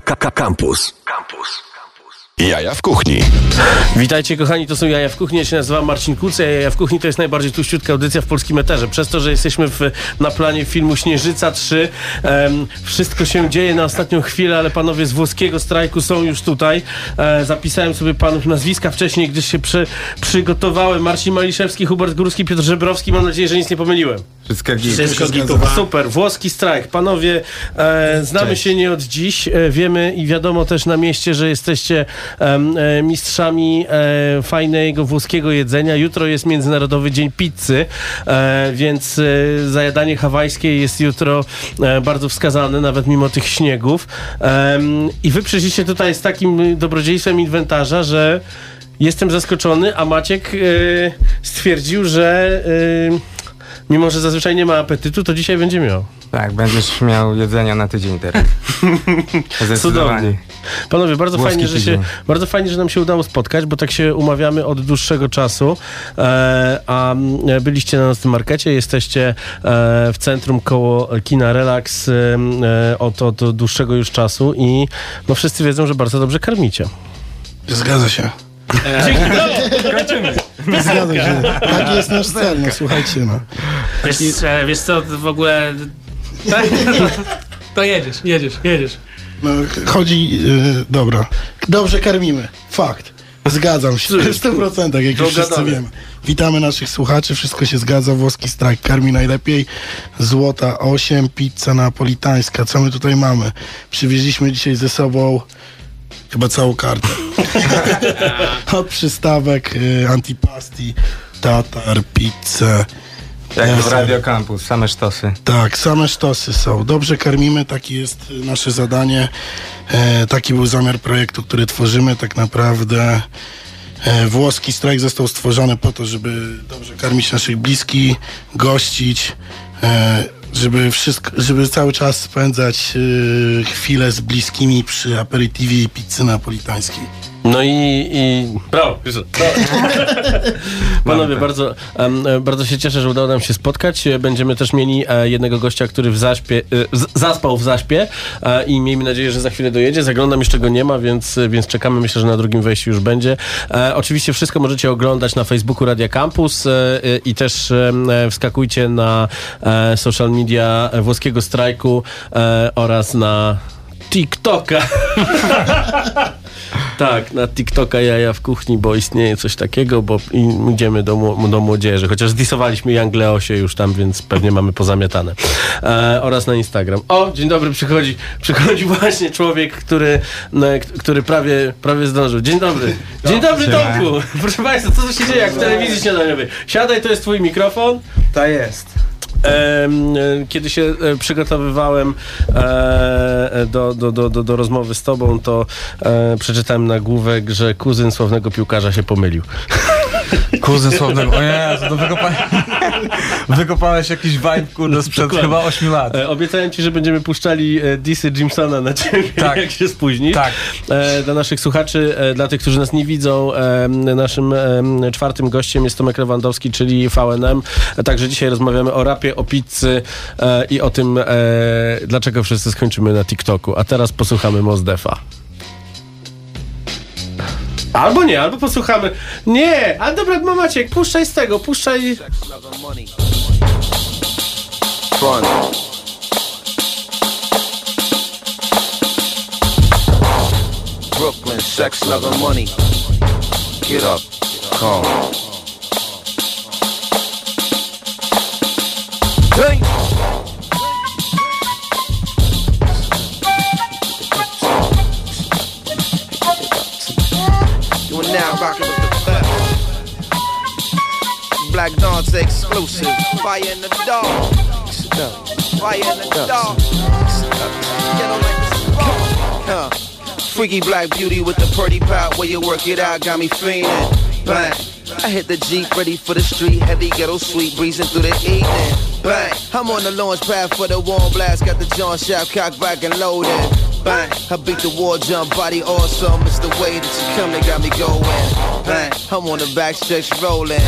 Campus. Campus. Jaja w kuchni. Witajcie kochani, to są Jaja w Kuchni, ja się nazywam Marcin Kuce, Jaja w Kuchni to jest najbardziej tuściutka audycja w polskim eterze. Przez to, że jesteśmy w, na planie filmu Śnieżyca 3, em, wszystko się dzieje na ostatnią chwilę, ale panowie z włoskiego strajku są już tutaj. E, zapisałem sobie panów nazwiska wcześniej, gdyż się przy, przygotowałem. Marcin Maliszewski, Hubert Górski, Piotr Żebrowski, mam nadzieję, że nic nie pomyliłem. Wszystko git. Wszystko. Super, włoski strajk. Panowie, e, znamy Cześć. się nie od dziś. E, wiemy i wiadomo też na mieście, że jesteście mistrzami e, fajnego włoskiego jedzenia. Jutro jest Międzynarodowy Dzień Pizzy, e, więc e, zajadanie hawajskie jest jutro e, bardzo wskazane, nawet mimo tych śniegów. I wy przyszliście tutaj z takim dobrodziejstwem inwentarza, że jestem zaskoczony, a Maciek e, stwierdził, że... Mimo, że zazwyczaj nie ma apetytu, to dzisiaj będzie miał. Tak, będziesz miał jedzenia na tydzień teraz. Cudownie. Panowie, bardzo Włoski fajnie, że się, bardzo fajnie, że nam się udało spotkać, bo tak się umawiamy od dłuższego czasu. E, a byliście na naszym markecie, jesteście e, w centrum koło kina Relax e, e, od, od dłuższego już czasu i no wszyscy wiedzą, że bardzo dobrze karmicie. Zgadza się. Dzięki, brawo! Zgadza się. Taki jest nasz cel, no słuchajcie, no. Wiesz, e, wiesz co, w ogóle... Tak? To jedziesz, jedziesz, jedziesz. no chodzi, y, dobra. Dobrze karmimy. Fakt. Zgadzam się. W 100%, jak już wszyscy wiemy. Witamy naszych słuchaczy, wszystko się zgadza. Włoski strajk karmi najlepiej. Złota 8, pizza napolitańska. Co my tutaj mamy? Przywieźliśmy dzisiaj ze sobą chyba całą kartę. Od przystawek, y, antipasti, tatar, pizzę. Jak w. Radio Campus, same sztosy. Tak, same sztosy są. Dobrze karmimy, takie jest nasze zadanie. E, taki był zamiar projektu, który tworzymy. Tak naprawdę e, włoski strajk został stworzony po to, żeby dobrze karmić naszych bliskich, gościć, e, żeby, wszystko, żeby cały czas spędzać e, chwilę z bliskimi przy aperitiwie i pizzy napolitańskiej. No i, i brawo. Brawo. Panowie, bardzo, e, bardzo się cieszę, że udało nam się spotkać. Będziemy też mieli e, jednego gościa, który w zaśpie, e, z, zaspał w zaśpie e, i miejmy nadzieję, że za chwilę dojedzie. Zaglądam, jeszcze go nie ma, więc, więc czekamy. Myślę, że na drugim wejściu już będzie. Oczywiście wszystko możecie oglądać na Facebooku Radia Campus i też wskakujcie na social media włoskiego strajku oraz na TikToka. Tak, na TikToka jaja w kuchni, bo istnieje coś takiego, bo i idziemy do, do młodzieży. Chociaż zdisowaliśmy Young Leosie już tam, więc pewnie mamy pozamiatane. E, oraz na Instagram. O, dzień dobry, przychodzi, przychodzi właśnie człowiek, który, no, który prawie, prawie zdążył. Dzień dobry. Dzień dobry, Tomku. Proszę Państwa, co tu się dzieje jak w telewizji śniadaniowej? Siadaj, to jest twój mikrofon. To jest. E, Kiedy się e, przygotowywałem e, do, do, do, do, rozmowy z tobą, to przeczytałem nagłówek, że kuzyn sławnego piłkarza się pomylił. Kuzyn sławnego. O Jezu, no wykopa... wykopałeś jakiś vibe, kurde, sprzed Dokładnie. chyba 8 lat. E, Obiecałem ci, że będziemy puszczali e, disy Jimsona na ciebie, Tak. jak się spóźnisz. Tak. E, Dla naszych słuchaczy, dla tych, którzy nas nie widzą, naszym czwartym gościem jest Tomek Lewandowski, czyli VNM. Także dzisiaj rozmawiamy o rapie, o pizzy i o tym, dlaczego wszyscy skończymy na TikToku. A teraz posłuchamy Mozdefa. Albo nie, albo posłuchamy. Nie, ale dobra, ma Maciek, puszczaj z tego, puszczaj. fun. Brooklyn, sex, love, and money. Get up, come. Hey. Now rocking with the best. Black Dawn's exclusive. Fire in the dark. Fire in the dark. Ghetto like this. Huh. Freaky black beauty with the pretty pout where you work it out got me feeling. Bang. I hit the Jeep ready for the street, heavy ghetto sweet breezing through the evening. Bang. I'm on the launch pad for the warm blast, got the John Shaft cock back and loaded. Bang. I beat the war jump, body awesome. It's the way that you come that got me going. Bang. I'm on the back stretch rolling.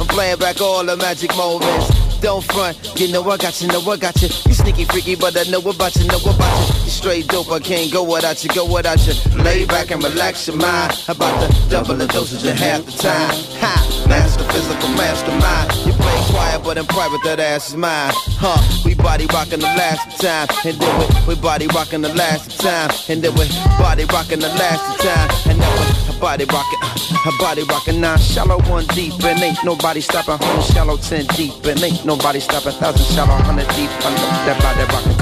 I'm playing back all the magic moments. Don't front, you know I got you, know I got you. You sneaky freaky, but I know about you, know about you. You straight dope, I can't go without you, go without you. Lay back and relax your mind. About the double the dosage in half the time. Ha! Master physical mastermind. You play quiet, but in private, that ass is mine. Huh? We body rocking the last time, and then we, we body rocking the last time, and then we body rocking the last time, and then we body rocking, her body rocking nine shallow, one deep, and ain't nobody stopping. Hundred shallow, ten deep, and ain't nobody stopping. Thousand shallow, hundred deep. I know that body rocking.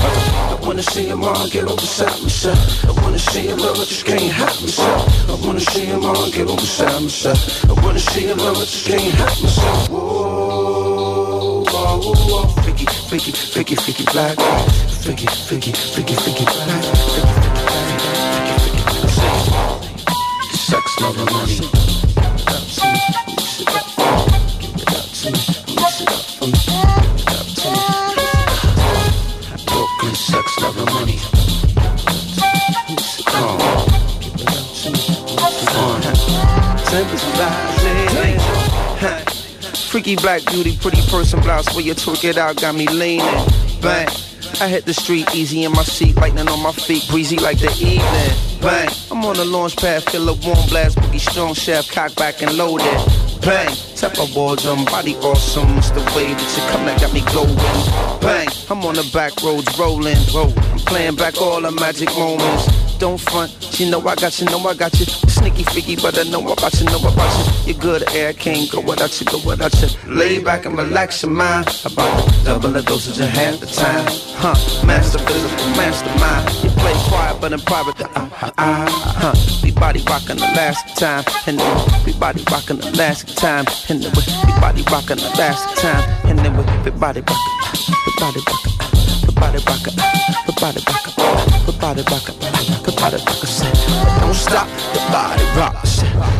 I wanna see him all get on beside myself. I wanna see him love, I just can't help myself. I wanna see him all get on beside myself. I wanna see him love, I just can't help myself. Whoa, whoa, whoa, freaky, freaky, freaky, freaky black, freaky, freaky, freaky, freaky black, freaky, sex, love, and money. Give it up to me, mix it up give it up to me. Brooklyn, sex, love, and money. Up, give it up to me, up. Tempers rising. Freaky black beauty, pretty person blouse where you twerk it out, got me leaning. Bang. I hit the street easy in my seat, lightning on my feet, breezy like the evening. Bang. I'm on the launch pad, feel a warm blast, boogie strong chef, cock back and loaded. Bang. Tap my balls on body awesome. It's the way that you come that got me going. Bang. I'm on the back roads rolling. Roll. I'm playing back all the magic moments. Don't front, you know I got you, know I got you. Sneaky freaky, but I know about you, know about you. You're good air, can't go without you, go without you. Lay back and relax your mind. About double the dosage in half the time. Huh, master physical, mastermind. You play quiet, but in private, the uh, uh, uh, huh. We body rocking the last time, and then we body rocking the last time, and then we, body rocking the last time, and then we, body rocking, we body rocking body rocker, the body rocker, the body rocker, the body rocker said, don't stop, the body rocker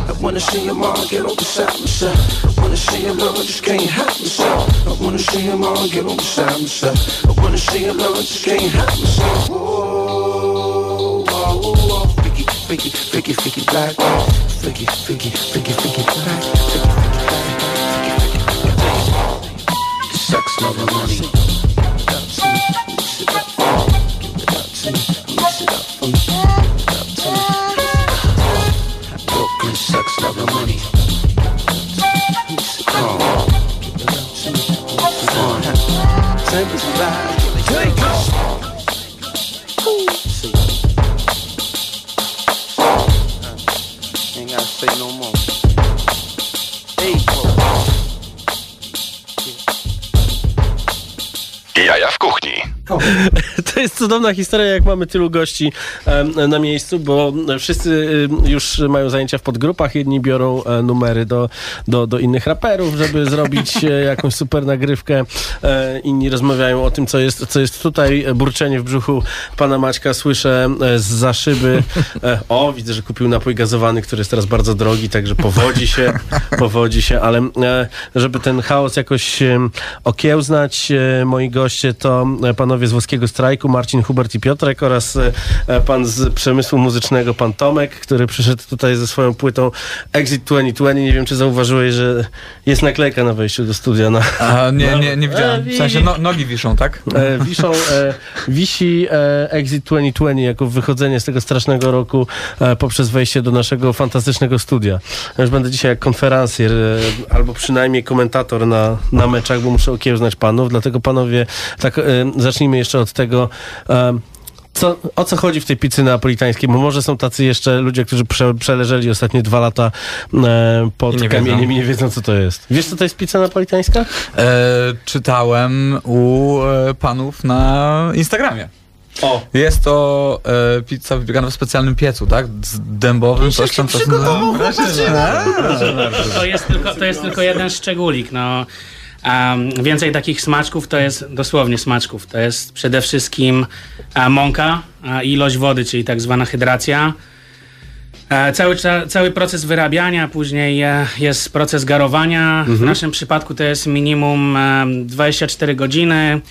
I wanna see your mom get on the beside myself, I wanna see your love, just can't help myself, I wanna see your mom get on the beside myself, I wanna see your love, just can't help myself. Whoa, whoa, whoa, Biggie, Biggie, Biggie, Biggie, black, Biggie, Biggie, Biggie, Biggie, black, Biggie, Biggie, Biggie, Biggie, Biggie, Biggie, Biggie, Biggie, up. Tempers rise, drink Ain't gotta say no more. Hey, bro. Jaja w kuchni. Jest cudowna historia, jak mamy tylu gości na miejscu, bo wszyscy już mają zajęcia w podgrupach. Jedni biorą e, numery do, do, do innych raperów, żeby zrobić e, jakąś super nagrywkę. E, Inni rozmawiają o tym, co jest, co jest tutaj. Burczenie w brzuchu pana Maćka słyszę za szyby. O, widzę, że kupił napój gazowany, który jest teraz bardzo drogi, także powodzi się, powodzi się, ale żeby ten chaos jakoś okiełznać, moi goście to panowie z Włoskiego Strajku, Marcin Hubert i Piotrek oraz e, e, pan z przemysłu muzycznego, pan Tomek, który przyszedł tutaj ze swoją płytą Exit 2020. Nie wiem, czy zauważyłeś, że jest naklejka na wejściu do studia. Na, A, nie, nie, nie widziałem. W sensie no, nogi wiszą, tak? E, wiszą, e, wisi e, Exit 2020 jako wychodzenie z tego strasznego roku e, poprzez wejście do naszego fantastycznego studia. Ja już będę dzisiaj jak konferencjer albo przynajmniej komentator na, na meczach, bo muszę okiełznać panów, dlatego panowie, tak zacznijmy jeszcze od tego, co, o co chodzi w tej pizzy neapolitańskiej? Bo może są tacy jeszcze ludzie, którzy prze, przeleżeli ostatnie dwa lata e, pod I nie kamieniem wiedzą. i nie wiedzą, co to jest. Wiesz, co to jest pizza neapolitańska? E, czytałem u e, panów na Instagramie. O, Jest to e, pizza wypiekana w specjalnym piecu, tak? Z dębowym, coś tam, coś tam. To jest tylko, to jest tylko jeden szczególik. No. Um, więcej takich smaczków to jest dosłownie smaczków. To jest przede wszystkim a, mąka, a, ilość wody, czyli tak zwana hydracja. E, cały, cały proces wyrabiania, później e, jest proces garowania. W naszym przypadku to jest minimum e, 24 godziny.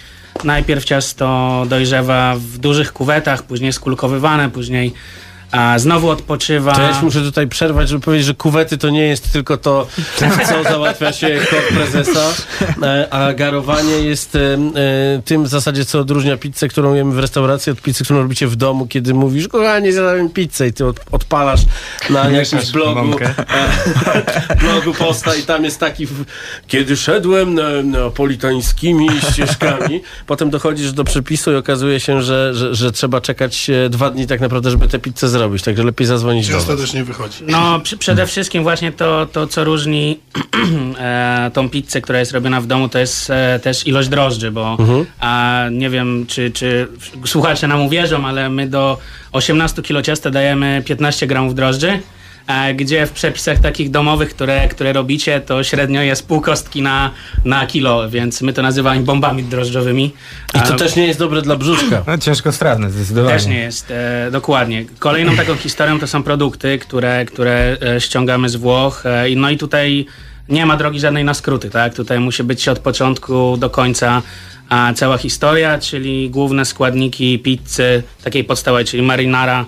Najpierw ciasto dojrzewa w dużych kuwetach, później jest kulkowywane, później a znowu odpoczywa. To ja ci muszę tutaj przerwać, żeby powiedzieć, że kuwety to nie jest tylko to, co załatwia się kot prezesa, e, a garowanie jest e, e, tym w zasadzie, co odróżnia pizzę, którą jemy w restauracji od pizzy, którą robicie w domu, kiedy mówisz, kochanie, zjadłem pizzę i ty od, odpalasz na jakimś blogu, blogu posta i tam jest taki, kiedy szedłem na, napolitańskimi ścieżkami, potem dochodzisz do przepisu i okazuje się, że, że, że trzeba czekać dwa dni tak naprawdę, żeby tę pizzę zrobić, także lepiej zadzwonić do Ciasto was. też nie wychodzi. No, przy, przede wszystkim właśnie to, to co różni e, tą pizzę, która jest robiona w domu, to jest e, też ilość drożdży, bo a, nie wiem, czy, czy słuchacze nam uwierzą, ale my do 18 kg ciasta dajemy 15 gramów drożdży. E, Gdzie w przepisach takich domowych, które, które robicie, to średnio jest pół kostki na, na kilo, więc my to nazywamy bombami drożdżowymi. I to A- też nie jest dobre dla brzuszka. No ciężko strawne, zdecydowanie. też nie jest, e, dokładnie. Kolejną taką historią to są produkty, które, które e, ściągamy z Włoch. E, i no i tutaj nie ma drogi żadnej na skróty, tak? Tutaj musi być od początku do końca a, cała historia, czyli główne składniki pizzy, takiej podstawowej, czyli marinara.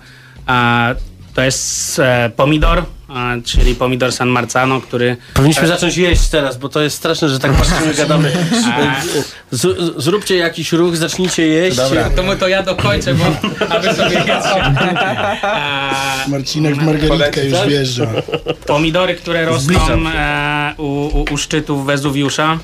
A, to jest e, pomidor, a, czyli pomidor San Marzano, który Powinniśmy zacząć jeść teraz, bo to jest straszne, że tak patrzymy, gadamy. Z, zróbcie jakiś ruch, zacznijcie jeść. To, mu to ja dokończę, bo aby sobie. A, Marcinek w margaritkę już wjeżdża. Pomidory, które rosną e, u, u, u szczytów Wezuwiusza.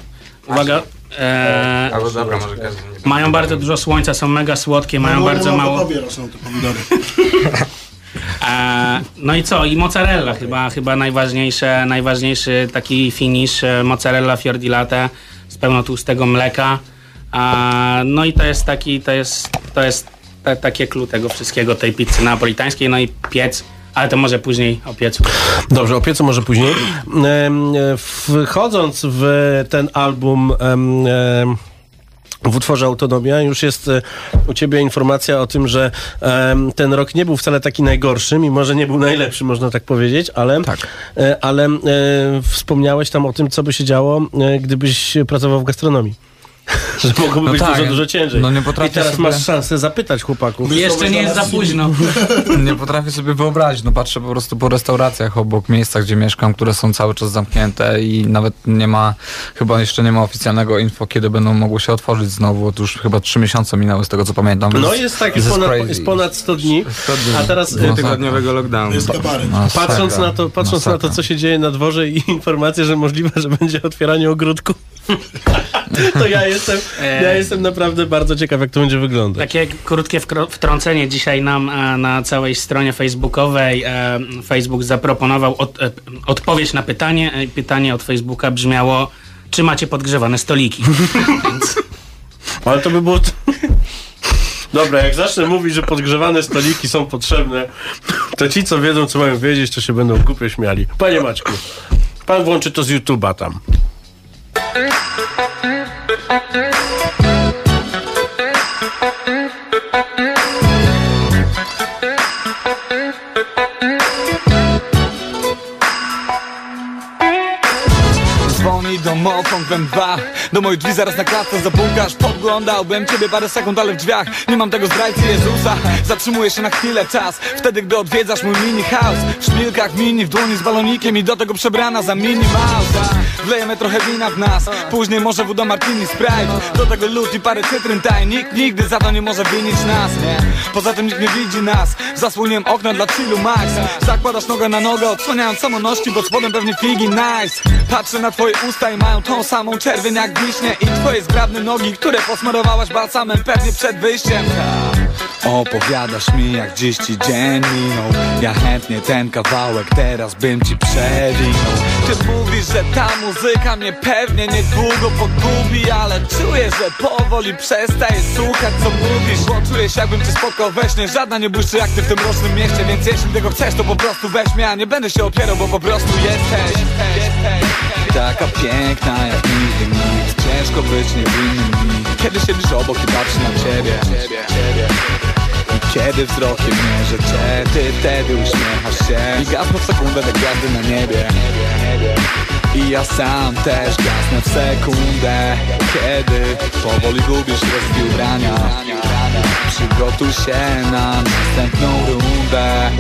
Uwaga. E, Albo dobra, może każdy mają bardzo dużo słońca, są mega słodkie, mają No, bardzo no, mało. Po tobie rosną te pomidory. E, no i co? I mozzarella chyba, chyba najważniejsze, najważniejszy taki finish, e, mozzarella fior latte z pełno tłustego mleka. A, no i to jest taki, to jest, to jest ta, takie clue tego wszystkiego, tej pizzy napolitańskiej, no i piec, ale to może później o piecu. Dobrze, o piecu może później. E, Wchodząc w ten album w utworze Autonomia już jest e, u ciebie informacja o tym, że ten rok nie był wcale taki najgorszy, mimo że nie był najlepszy, można tak powiedzieć, ale, e, ale e, wspomniałeś tam o tym, co by się działo, e, gdybyś pracował w gastronomii. Że mogłoby No być tak, dużo, dużo ciężej. no nie potrafię I teraz sobie- masz szansę zapytać chłopaków. Jeszcze nie jest za późno. Nie potrafię sobie wyobrazić, no patrzę po prostu po restauracjach obok miejscach, gdzie mieszkam, które są cały czas zamknięte i nawet nie ma, chyba jeszcze nie ma oficjalnego info, kiedy będą mogły się otworzyć znowu, to już chyba trzy miesiące minęły z tego co pamiętam. No jest tak, jest ponad, jest ponad 100 dni, 100 dni. a teraz... e, No, Tygodniowego lockdownu. Jest kabaret. Masakra. Patrząc na to, patrząc na to, co się dzieje na dworze i informacje, że możliwe, że będzie otwieranie ogródku, to ja jestem, ja jestem naprawdę bardzo ciekaw, jak to będzie wyglądać. Takie krótkie wtrącenie dzisiaj nam e, na całej stronie facebookowej. E, Facebook zaproponował od, e, odpowiedź na pytanie. Pytanie od Facebooka brzmiało, czy macie podgrzewane stoliki? Ale to by było... Dobra, jak zacznę mówić, że podgrzewane stoliki są potrzebne, to ci, co wiedzą, co mają wiedzieć, to się będą głupio śmiali. Panie Maćku, pan włączy to z YouTube'a tam. Dzwoni domofon wem 2 Do mojej drzwi zaraz na klatce zapukasz Podglądałbym ciebie parę sekund, ale w drzwiach Nie mam tego zdrajcy Jezusa. Zatrzymuję się na chwilę czas. Wtedy, gdy odwiedzasz mój mini house W szpilkach mini, w dłoni z balonikiem I do tego przebrana za mini mouse Wlejemy trochę wina w nas Później może woda martini Sprite. Do tego lód i parę cytryn taj Nikt nigdy za to nie może winić nas nie? Poza tym nikt nie widzi nas. Zasłoniłem okno dla chillu max. Zakładasz nogę na nogę Odsłaniając samoności Bo spodem pewnie figi nice. Patrzę na twoje usta i mają tą samą czerwień jak I twoje zgrabne nogi, które posmarowałaś balsamem pewnie przed wyjściem. Opowiadasz mi jak dziś ci dzień minął. Ja chętnie ten kawałek teraz bym ci przewinął. Ty mówisz, że ta muzyka mnie pewnie niedługo pogubi Ale czuję, że powoli przestaję słuchać co mówisz. Bo czuję się jakbym cię spotkał we śnie. Żadna nie błyszczy jak ty w tym rocznym mieście Więc jeśli tego chcesz to po prostu weź mnie A nie będę się opierał, bo po prostu jesteś Taka piękna jak nigdy nikt Ciężko być niewinnym. Kiedy siedzisz obok i patrzę na ciebie. I kiedy wzrokiem mierzę cię Ty wtedy uśmiechasz się. I gasną w sekundę te gwiazdy na niebie i ja sam też gasnę w sekundę Kiedy powoli gubisz resztki ubrania Przygotuj się na następną rundę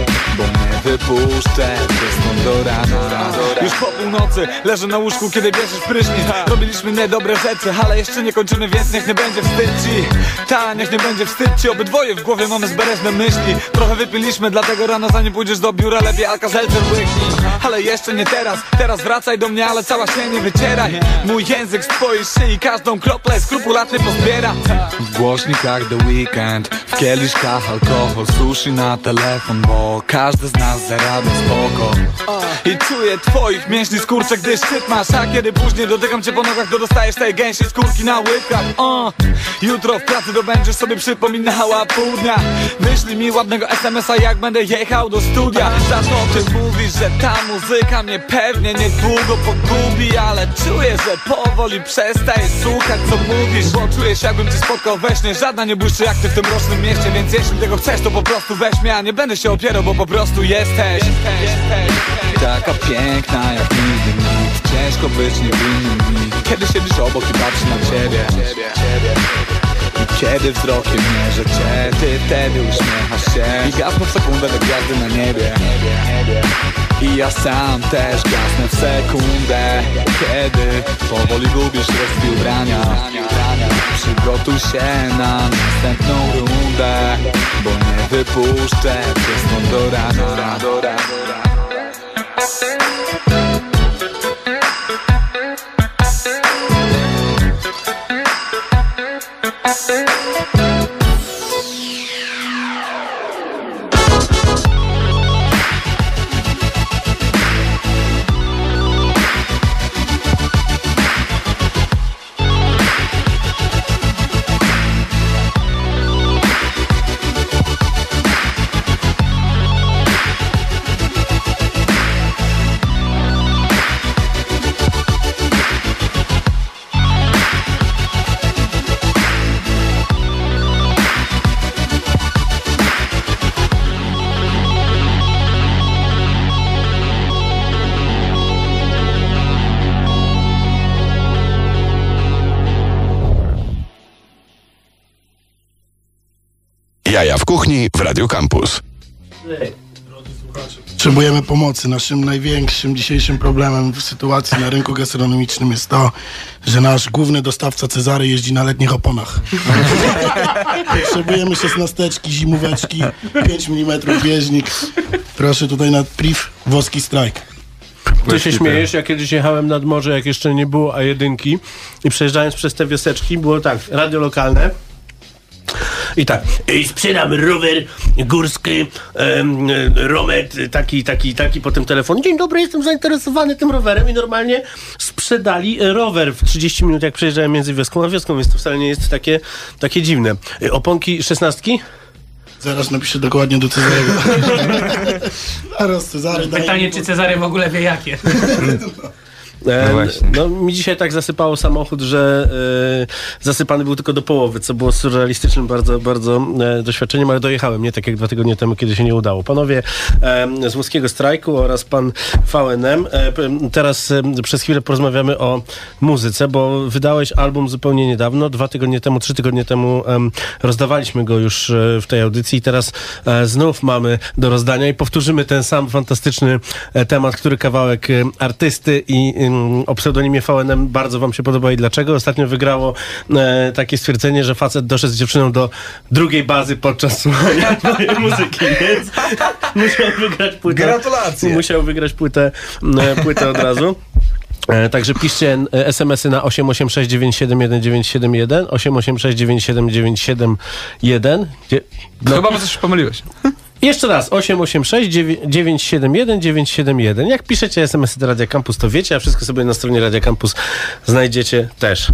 wypuszczę Przez do rana. Już po północy leżę na łóżku, kiedy bierzesz prysznic. Robiliśmy niedobre rzeczy, ale jeszcze nie kończymy, więc niech nie będzie wstyd ci. Ta, niech nie będzie wstyd ci. Obydwoje w głowie mamy zbereżne myśli. Trochę wypiliśmy, dlatego rano zanim pójdziesz do biura Lepiej alka-seltzer łyknij Ale jeszcze nie teraz, teraz wracaj do mnie, ale cała się nie wycieraj Mój język z twojej szyi każdą kroplę skrupulatnie pozbiera. W głośnikach The Weekend W kieliszkach alkohol, sushi na telefon Bo każdy z nas zarabia spoko. I czuję twoich mięśni skurcze, gdy szczyt masz A kiedy później dotykam cię po nogach, to dostajesz tej gęsiej skórki na łydkach. Uh. Jutro w pracy to będziesz sobie przypominała pół dnia Wyślij mi ładnego SMS-a jak będę jechał do studia. Za to ty mówisz, że ta muzyka mnie pewnie niedługo pogubi Ale czuję, że powoli przestaję słuchać co mówisz Bo czuję się jakbym cię spotkał we śnie Żadna nie błyszczy jak ty w tym rocznym mieście Więc jeśli tego chcesz to po prostu weź mnie A nie będę się opierał, bo po prostu jesteś. Taka piękna jak nigdy nikt Ciężko być niewinnym Kiedy siedzisz obok i patrzę na ciebie. i kiedy wzrokiem mierzę cię Ty wtedy uśmiechasz się. I gasną w sekundę te gwiazdy na niebie. I ja sam też gasnę w sekundę. Kiedy powoli gubisz resztki ubrania Przygotuj się na następną rundę. Bo nie wypuszczę przez do rana Kuchni w Radio Campus. Potrzebujemy pomocy. Naszym największym dzisiejszym problemem w sytuacji na rynku gastronomicznym jest to, że nasz główny dostawca Cezary jeździ na letnich oponach. Potrzebujemy szesnasteczki, zimóweczki, 5 mm bieżnik. Proszę tutaj na priv włoski strajk. Ty się śmiejesz, ja kiedyś jechałem nad morze, jak jeszcze nie było A1 i przejeżdżając przez te wioseczki, było tak, radio lokalne, i tak, i sprzedam rower górski, em, e, romet, taki, taki, taki, potem telefon. Dzień dobry, jestem zainteresowany tym rowerem i normalnie sprzedali rower w 30 minut, jak przejeżdżałem między wioską a wioską, więc to wcale nie jest takie, takie dziwne. E, Oponki szesnastki? Zaraz napiszę dokładnie do Cezarego. Zaraz Cezary Pytanie, czy Cezary w ogóle wie jakie. No właśnie. no, mi dzisiaj tak zasypało samochód, że e, zasypany był tylko do połowy, co było surrealistycznym bardzo, bardzo e, doświadczeniem, ale dojechałem, nie tak jak dwa tygodnie temu, kiedy się nie udało. Panowie e, z Łódzkiego Strajku oraz pan VNM. E, teraz e, przez chwilę porozmawiamy o muzyce, bo wydałeś album zupełnie niedawno, dwa tygodnie temu, trzy tygodnie temu em, rozdawaliśmy go już w tej audycji i teraz znów mamy do rozdania i powtórzymy ten sam fantastyczny temat, który kawałek artysty i o pseudonimie VNM bardzo wam się podoba i dlaczego. Ostatnio wygrało e, takie stwierdzenie, że facet doszedł z dziewczyną do drugiej bazy podczas słuchania mojej muzyki, więc musiał wygrać płytę. Gratulacje. Musiał wygrać płytę, e, płytę od razu. E, Także piszcie e, SMS-y na 886971971, 886971971. Gdzie- No, Chyba coś pomyliłeś. jeszcze raz, 886 971 971. Jak piszecie SMS-y do Radia Campus, to wiecie, a wszystko sobie na stronie Radia Campus znajdziecie też.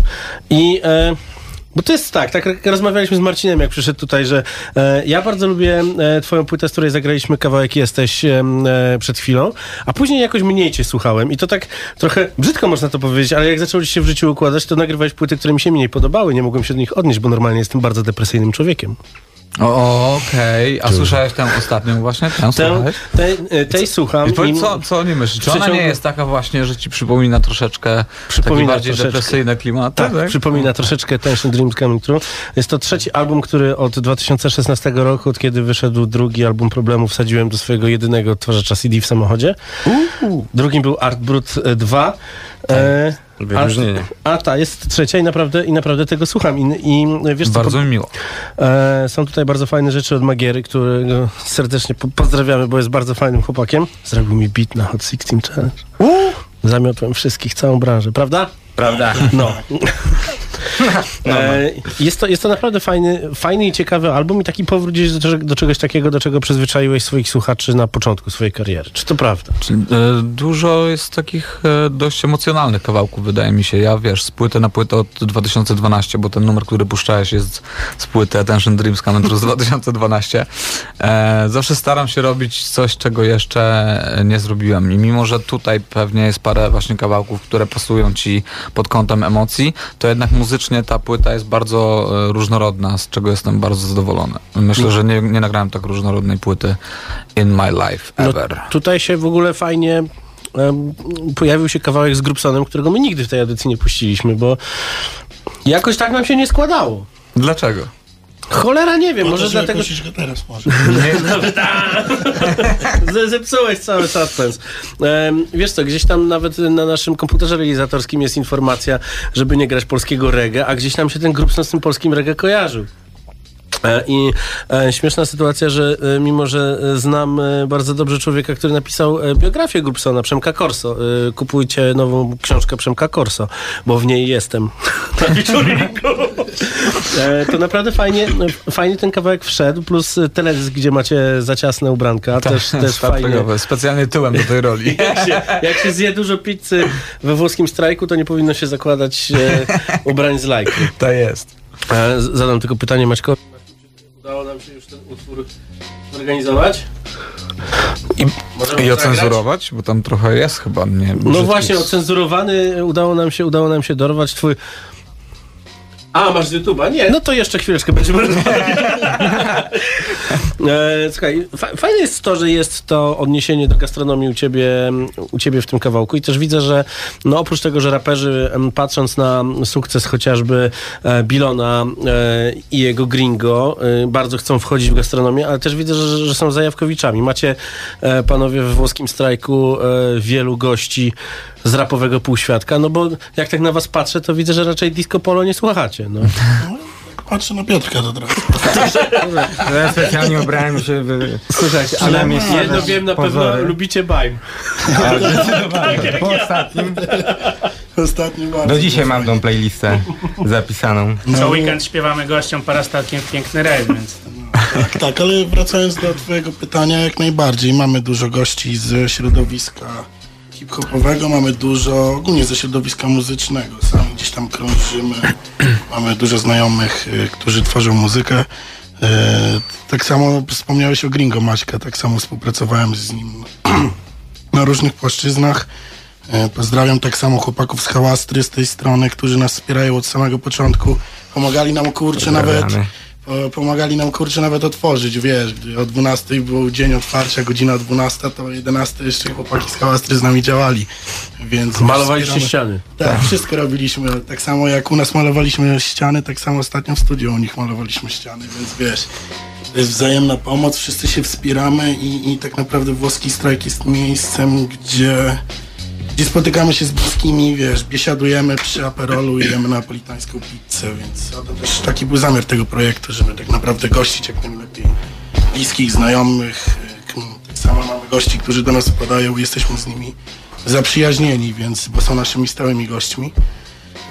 I... E, bo to jest tak, tak rozmawialiśmy z Marcinem, jak przyszedł tutaj, że e, ja bardzo lubię e, twoją płytę, z której zagraliśmy kawałek Jesteś e, przed chwilą, a później jakoś mniej cię słuchałem i to tak trochę brzydko można to powiedzieć, ale jak zaczęło ci się w życiu układać, to nagrywałeś płyty, które mi się mniej podobały, nie mogłem się do nich odnieść, bo normalnie jestem bardzo depresyjnym człowiekiem. Okej. A słyszałeś tę ostatnią właśnie? Tę tej, tej słucham. I powiedz, co, co nie myślisz? Czy ona nie jest taka właśnie, że ci przypomina troszeczkę Przypomina takie bardziej troszeczkę. depresyjne klimaty? Tak, przypomina troszeczkę Tension Dreams Coming True. Jest to trzeci album, który od 2016 roku, od kiedy wyszedł drugi album Problemu, wsadziłem do swojego jedynego odtwarzacza CD w samochodzie. Drugim był Art Brut 2. E, Wyróżnienie. a, a ta jest trzecia i naprawdę, i naprawdę tego słucham. I, i wiesz co, Bardzo po- mi miło. E, są tutaj bardzo fajne rzeczy od Magiery, którego serdecznie po pozdrawiamy, bo jest bardzo fajnym chłopakiem. Zrobił mi beat na Hot 16 Challenge. Zamiotłem wszystkich, całą branżę, prawda? Prawda. No. E, jest, to, jest to naprawdę fajny, fajny i ciekawy album i taki powrót gdzieś do, do czegoś takiego, do czego przyzwyczaiłeś swoich słuchaczy na początku swojej kariery. Czy to prawda? E, dużo jest takich e, dość emocjonalnych kawałków, wydaje mi się. Ja wiesz, z płyty na płytę od 2012, bo ten numer, który puszczałeś jest z płyty Attention Dreams Coming True z 2012. E, zawsze staram się robić coś, czego jeszcze nie zrobiłem. I mimo, że tutaj pewnie jest parę właśnie kawałków, które pasują ci pod kątem emocji, to jednak muzycznie ta płyta jest bardzo e, różnorodna, z czego jestem bardzo zadowolony. Myślę, że nie, nie nagrałem tak różnorodnej płyty in my life No, ever. tutaj się w ogóle fajnie pojawił się kawałek z Grupsonem, którego my nigdy w tej edycji nie puściliśmy, bo jakoś tak nam się nie składało. Dlaczego? Cholera nie wiem, No może to, dlatego, go teraz może. Ze- Zepsułeś cały suspens. Em, wiesz co, gdzieś tam nawet na naszym komputerze realizatorskim jest informacja, żeby nie grać polskiego reggae, a gdzieś tam się ten grup z tym polskim reggae kojarzył. E, I e, śmieszna sytuacja, że e, mimo, że znam bardzo dobrze człowieka, który napisał biografię Grupsona, Przemka Corso. E, kupujcie nową książkę Przemka Corso, bo w niej jestem. To naprawdę fajnie, fajnie ten kawałek wszedł, plus teledysk, gdzie macie za ciasne ubranka, też, też fajnie. Specjalnie tyłem do tej roli. Jak się, jak się zje dużo pizzy we włoskim strajku, to nie powinno się zakładać ubrań z lajki. To jest. E, z- zadam tylko pytanie Maćkowi. Udało nam się już ten utwór zorganizować? I, możemy I zagrać? ocenzurować, bo tam trochę jest chyba nie. No właśnie, ocenzurowany udało nam się, udało nam się dorwać twój... A, masz z YouTube'a? Nie, no to jeszcze chwileczkę będziemy rozmawiać. e, słuchaj, fa- fajne jest to, że jest to odniesienie do gastronomii u ciebie, u ciebie w tym kawałku i też widzę, że no oprócz tego, że raperzy patrząc na sukces chociażby e, Bilona e, i jego Gringo bardzo chcą wchodzić w gastronomię, ale też widzę, że, że są zajawkowiczami. Macie panowie w włoskim strajku wielu gości z rapowego półświadka, no bo jak tak na was patrzę, to widzę, że raczej disco polo nie słuchacie. No. Patrzę na Piotrka to teraz. Ja specjalnie ubrałem się w... Słuchajcie, ale jedno wiem na pewno, lubicie bajm. Po ostatnim. Ostatni bardzo. Do dzisiaj mam tą playlistę zapisaną. Co weekend śpiewamy gościom parastatkiem w piękny rejs, więc... Tak, tak, ale wracając do twojego pytania, jak najbardziej. Mamy dużo gości ze środowiska hip-hopowego, mamy dużo ogólnie ze środowiska muzycznego. Sami gdzieś tam krążymy. Mamy dużo znajomych, y, którzy tworzą muzykę. E, tak samo wspomniałeś o Gringo Maćka, tak samo współpracowałem z nim na różnych płaszczyznach. E, Pozdrawiam tak samo chłopaków z Hałastry z tej strony, którzy nas wspierają od samego początku. Pomagali nam kurczę nawet pomagali nam kurczę nawet otworzyć, wiesz, gdy o 12 był dzień otwarcia, godzina 12, to o 11 jeszcze chłopaki z Hałastry z nami działali, więc... Malowaliście wspieramy- ściany. Tak, wszystko robiliśmy, tak samo jak u nas malowaliśmy ściany, tak samo ostatnio w studiu u nich malowaliśmy ściany, więc wiesz, to jest wzajemna pomoc, wszyscy się wspieramy i, i tak naprawdę włoski strajk jest miejscem, gdzie, gdzie spotykamy się z bliskimi, wiesz, biesiadujemy przy aperolu i jemy napolitańską pizzę, więc to też taki był zamiar tego projektu, żeby tak naprawdę gościć jak najlepiej bliskich, znajomych, k- tak samo mamy gości, którzy do nas wpadają, jesteśmy z nimi zaprzyjaźnieni, więc, bo są naszymi stałymi gośćmi.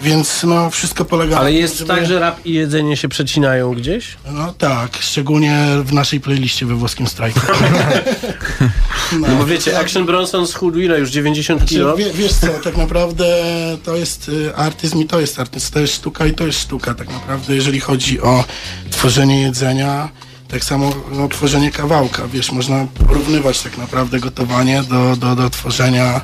Więc no, wszystko polega na Ale tym, jest żeby- tak, że rap i jedzenie się przecinają gdzieś? No tak, szczególnie w naszej playliście we włoskim strajku. No bo wiecie, Action Bronson schudł ile? Już 90 kilo? Znaczy, wie, wiesz co, tak naprawdę to jest y, artyzm i to jest artyzm, to jest sztuka i to jest sztuka tak naprawdę, jeżeli chodzi o tworzenie jedzenia, tak samo no, tworzenie kawałka, wiesz, można porównywać tak naprawdę gotowanie do, do, do tworzenia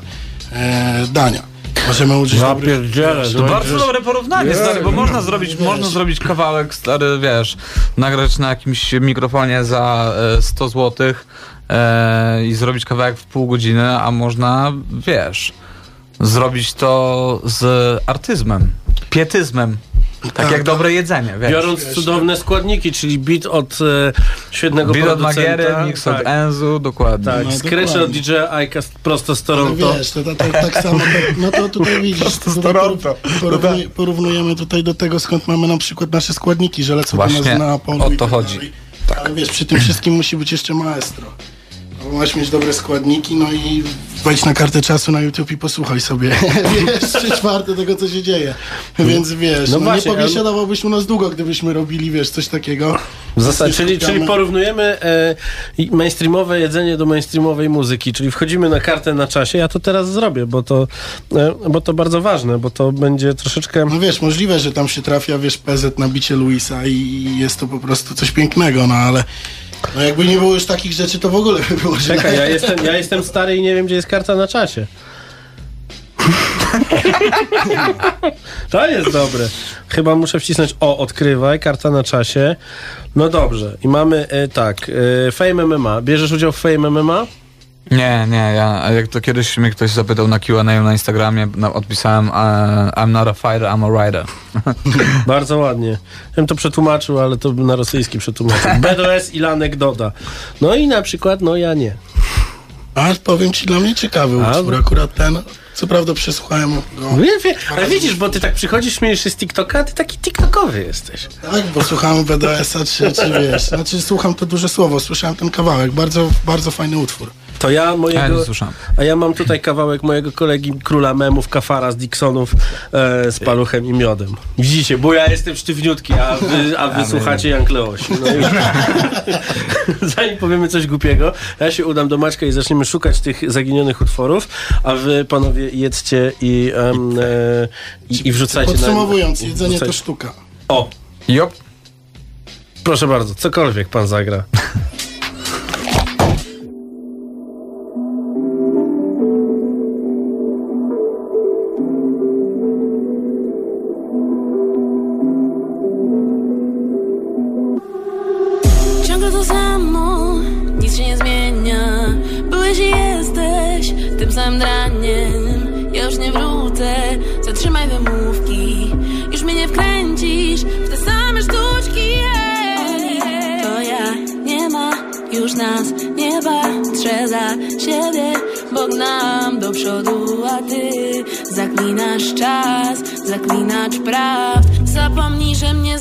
e, dania. Możemy użyć Ja dobrych... To no, bardzo dobre porównanie, stary, bo można zrobić, można zrobić kawałek, stary, wiesz, nagrać na jakimś mikrofonie za e, 100 zł e, i zrobić kawałek w pół godziny, a można, wiesz, zrobić to z artyzmem, pietyzmem. Tak, Tak, jak tak. dobre jedzenie, wiesz. Biorąc cudowne składniki, czyli beat od e, świetnego Beat od producenta. Magiery, mix od tak, Enzu, dokładnie. tak, No, od. DJ Aika prosto z Ale Toronto. wiesz, to, to, to, tak samo, to, no to tutaj widzisz, tutaj Toronto. porównuj, porównujemy tutaj do tego, skąd mamy na przykład nasze składniki, że lecą do nas na polu o to tak chodzi. dalej. Ale wiesz, przy tym wszystkim musi być jeszcze maestro. No, masz mieć dobre składniki, no i wejdź na kartę czasu na YouTube i posłuchaj sobie, wiesz, trzy czwarte tego, co się dzieje. Więc wiesz, No no, właśnie, nie pobiesiadowałbyś u nas długo, gdybyśmy robili, wiesz, coś takiego. W zasadzie, czyli, czyli porównujemy e, mainstreamowe jedzenie do mainstreamowej muzyki, czyli wchodzimy na kartę na czasie. Ja to teraz zrobię, bo to, e, bo to bardzo ważne, bo to będzie troszeczkę. No wiesz, możliwe, że tam się trafia, wiesz, PZ na bicie Luisa i jest to po prostu coś pięknego, no ale no jakby nie było już takich rzeczy, to w ogóle by było źle. Czekaj, ja jestem, ja jestem stary i nie wiem, gdzie jest karta na czasie. To jest dobre. Chyba muszę wcisnąć o, odkrywaj, karta na czasie. No dobrze. I mamy e, tak, e, Fame MMA. Bierzesz udział w Fame MMA? Nie, nie, ja, jak to kiedyś mnie ktoś zapytał na Q&A na Instagramie, na, odpisałem I'm not a fighter, I'm a rider. Bardzo ładnie. Ja bym to przetłumaczył, ale to na rosyjski przetłumaczył. BDS i Lanek Doda. No i na przykład, no ja nie. A powiem ci, dla mnie ciekawy A, utwór, akurat ten, co prawda przesłuchałem go, ale widzisz, bo ty tak przychodzisz, śmiejesz się z TikToka, a ty taki TikTokowy jesteś. tak, bo słuchałem BDS-a, czy, czy wiesz, znaczy słucham to duże słowo, słyszałem ten kawałek, bardzo, bardzo fajny utwór. To ja mojego... A ja mam tutaj kawałek mojego kolegi króla memów, Kafara z Dixonów e, z paluchem i miodem. Widzicie, bo ja jestem sztywniutki, a wy, a wy słuchacie Jan Kleosi. No i... Zanim powiemy coś głupiego, ja się udam do Maćka i zaczniemy szukać tych zaginionych utworów, a wy panowie jedzcie i, em, e, i, i wrzucajcie Podsumowując, na... jedzenie to sztuka. O, Jop. proszę bardzo, cokolwiek pan zagra. Zaklinasz czas, zaklinacz praw. Zapomnij, że mnie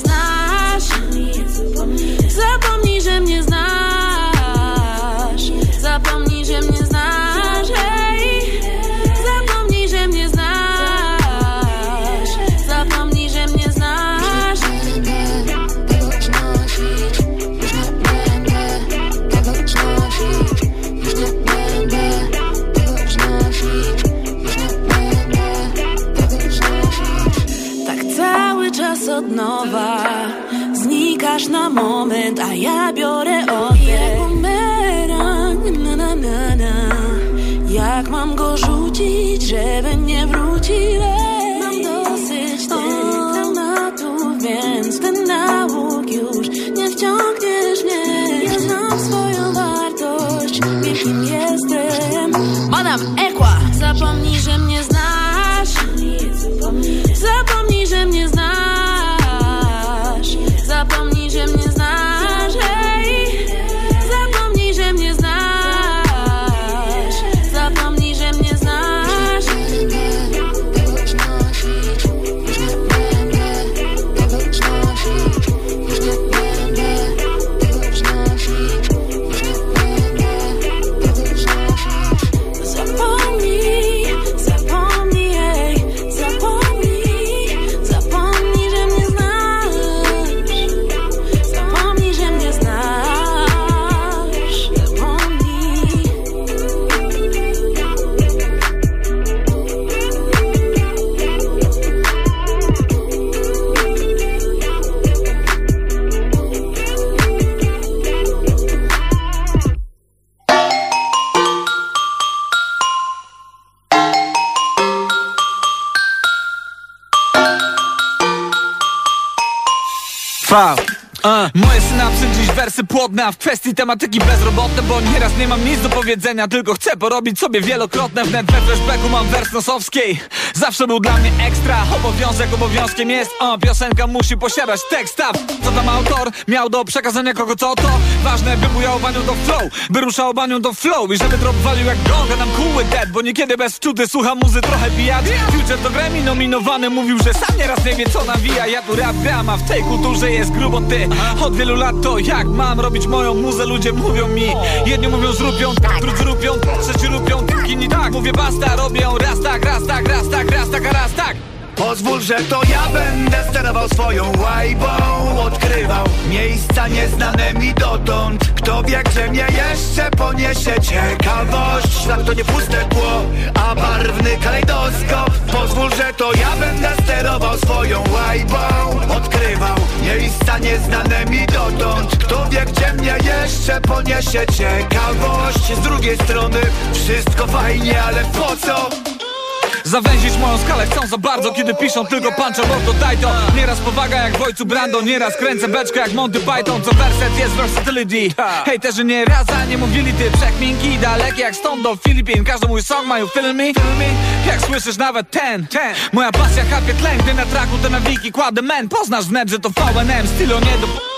w kwestii tematyki bezrobotne Bo nieraz nie mam nic do powiedzenia, tylko chcę porobić sobie wielokrotne Wnet we flashbacku mam wers nosowskiej. Zawsze był dla mnie ekstra, obowiązek obowiązkiem jest O, piosenka musi posiadać tekst, a co tam autor miał do przekazania kogo co to? Ważne by bujał banią do flow, by ruszał banią do flow I żeby drop walił jak gong, a nam kuły dead Bo niekiedy bez wczuty słucha muzy trochę pijać. Future do Grammy nominowany mówił, że sam nieraz nie wie co nawija. Ja tu rap gram, a w tej kulturze jest grubo ty. Od wielu lat to jak mam robić moją muzę Ludzie mówią mi, jedni mówią zrupią Drudzy rupią, trzeci rupią, inni tak. Mówię basta, robią raz tak, raz tak, raz tak, raz tak, a raz tak Pozwól, że to ja będę sterował swoją łajbą. Odkrywał miejsca nieznane mi dotąd. Kto wie, gdzie mnie jeszcze poniesie ciekawość. Szlak to nie puste tło, a barwny kalejdoskop. Pozwól, że to ja będę sterował swoją łajbą. Odkrywał miejsca nieznane mi dotąd. Kto wie, gdzie mnie jeszcze poniesie ciekawość. Z drugiej strony wszystko fajnie, ale po co? Zawęzić moją skalę chcą za bardzo Kiedy piszą tylko puncha, bo to daj to. Nieraz powaga jak w ojcu Brando Nieraz kręcę beczkę jak Monty Python Co werset jest versatility Hejterzy nie raz a nie mówili ty Przekminki dalekie jak stąd do Filipin. Każdy mój song mają film me, Jak słyszysz nawet ten, ten. Moja pasja kapie tlen Gdy na traku te nawiki kładę men. Poznasz wnet, że to VNM Stylo nie do...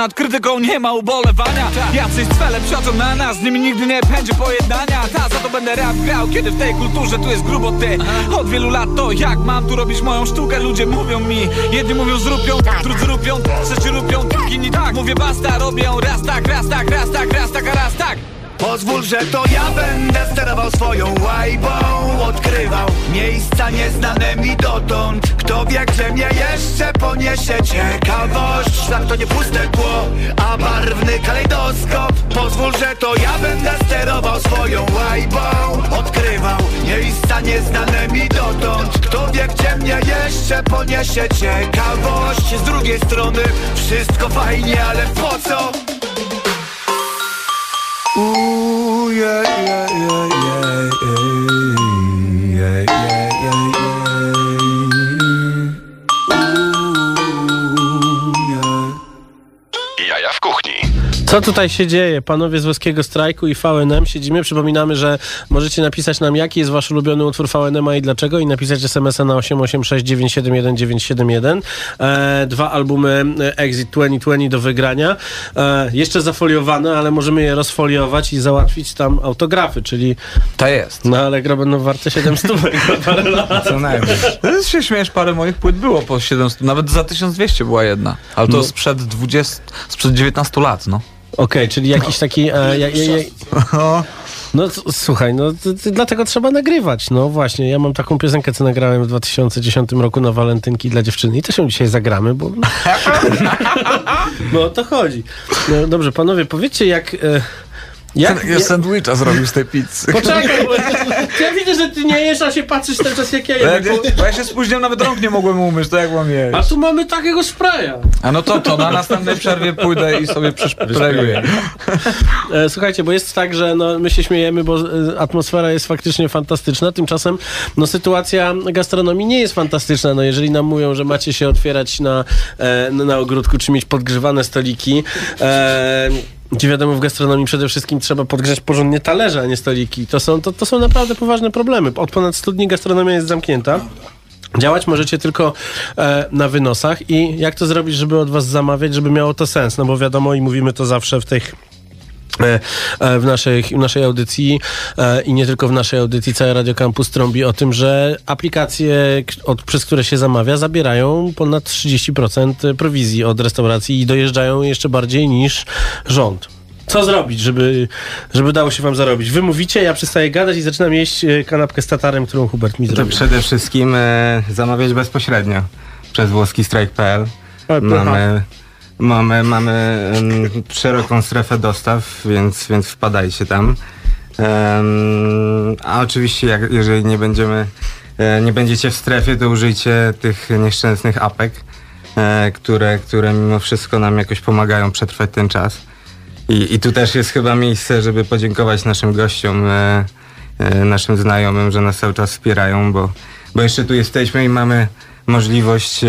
Nad krytyką nie ma ubolewania. Jacyś cwele przychodzą na nas Z nimi nigdy nie będzie pojednania. Ta za to będę rap grał Kiedy w tej kulturze tu jest grubo ty. Od wielu lat to jak mam tu robić moją sztukę Ludzie mówią mi. Jedni mówią zrupią, drudzy rupią Trzeci rupią, inni tak. Mówię basta, robią raz tak, raz tak, raz tak, raz tak, a raz tak Pozwól, że to ja będę sterował swoją łajbą. Odkrywał miejsca nieznane mi dotąd. Kto wie, gdzie mnie jeszcze poniesie ciekawość. Szlak to nie puste tło, a barwny kalejdoskop. Pozwól, że to ja będę sterował swoją łajbą. Odkrywał miejsca nieznane mi dotąd. Kto wie, gdzie mnie jeszcze poniesie ciekawość. Z drugiej strony wszystko fajnie, ale po co? Ooh, yeah, yeah, yeah, yeah, Co tutaj się dzieje? Panowie z Włoskiego Strajku i VNM siedzimy. Przypominamy, że możecie napisać nam, jaki jest wasz ulubiony utwór VNM i dlaczego i napisać SMS-a na 886971971. E, dwa albumy Exit 2020 do wygrania. E, jeszcze zafoliowane, ale możemy je rozfoliować i załatwić tam autografy, czyli To jest. na Allegro będą warte 700 za parę lat. Co najmniej. No, się śmiesz, parę moich płyt było po 700, nawet za 1200 była jedna. Ale to No. sprzed 20, sprzed 19 lat, no. Okej, czyli jakiś taki... E, ja, ja, ja, no słuchaj, no dlatego trzeba nagrywać. No właśnie, ja mam taką piosenkę, co nagrałem w 2010 roku na walentynki dla dziewczyny i też ją dzisiaj zagramy, bo... No o to chodzi. No, dobrze, panowie, powiedzcie jak... E, jak Ja sandwicha zrobił z tej pizzy. Poczekaj, bo ja że ty nie jesz, a się patrzysz ten czas jak ja Bo ja, bo- bo ja się spóźniłem, nawet rąk nie mogłem umyć, to jak mam jeść? A tu mamy takiego spraya. A no to, to na następnej przerwie pójdę i sobie przeszprejuję. E, Słuchajcie, bo jest tak, że no, my się śmiejemy, bo e, atmosfera jest faktycznie fantastyczna. Tymczasem no, sytuacja gastronomii nie jest fantastyczna. No, jeżeli nam mówią, że macie się otwierać na, e, na ogródku, czy mieć podgrzewane stoliki, e, gdzie wiadomo, w gastronomii przede wszystkim trzeba podgrzać porządnie talerze, a nie stoliki. To są, to, to są naprawdę poważne problemy. Od ponad 100 dni gastronomia jest zamknięta. Działać możecie tylko e, na wynosach i jak to zrobić, żeby od was zamawiać, żeby miało to sens? No bo wiadomo i mówimy to zawsze w tych w naszej, w naszej audycji e, i nie tylko w naszej audycji, cały Radio Campus trąbi o tym, że aplikacje, od, przez które się zamawia, zabierają ponad 30% prowizji od restauracji i dojeżdżają jeszcze bardziej niż rząd. Co zrobić, żeby, żeby dało się wam zarobić? Wy mówicie, ja przestaję gadać i zaczynam jeść e, kanapkę z tatarem, którą Hubert mi To zrobił. przede wszystkim e, zamawiać bezpośrednio przez włoski strike.pl. Mamy, mamy, mamy em, szeroką strefę dostaw, więc, więc wpadajcie tam. Em, a oczywiście, jak, jeżeli nie będziemy, e, nie będziecie w strefie, to użyjcie tych nieszczęsnych apek, e, które, które mimo wszystko nam jakoś pomagają przetrwać ten czas. I, I tu też jest chyba miejsce, żeby podziękować naszym gościom, e, naszym znajomym, że nas cały czas wspierają, bo, bo jeszcze tu jesteśmy i mamy możliwość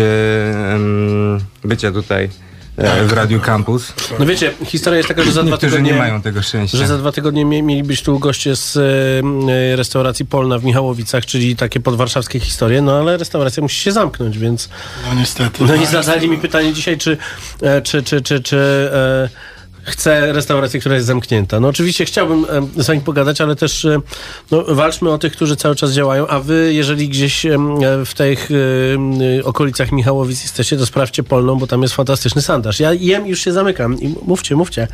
bycia tutaj e, w Radiu Campus. No wiecie, historia jest taka, że za dwa Niektórzy tygodnie... nie mają tego szczęścia. Że za dwa tygodnie mie- mieli być tu goście z e, restauracji Polna w Michałowicach, czyli takie podwarszawskie historie, no ale restauracja musi się zamknąć, więc... No niestety. No i zadali mi pytanie dzisiaj, czy, e, czy, czy, czy, czy e, chcę restaurację, która jest zamknięta. No oczywiście chciałbym z wami pogadać, ale też no, walczmy o tych, którzy cały czas działają, a wy, jeżeli gdzieś w tych okolicach Michałowic jesteście, to sprawdźcie Polną, bo tam jest fantastyczny sandaż. Ja jem już się zamykam. I mówcie, mówcie.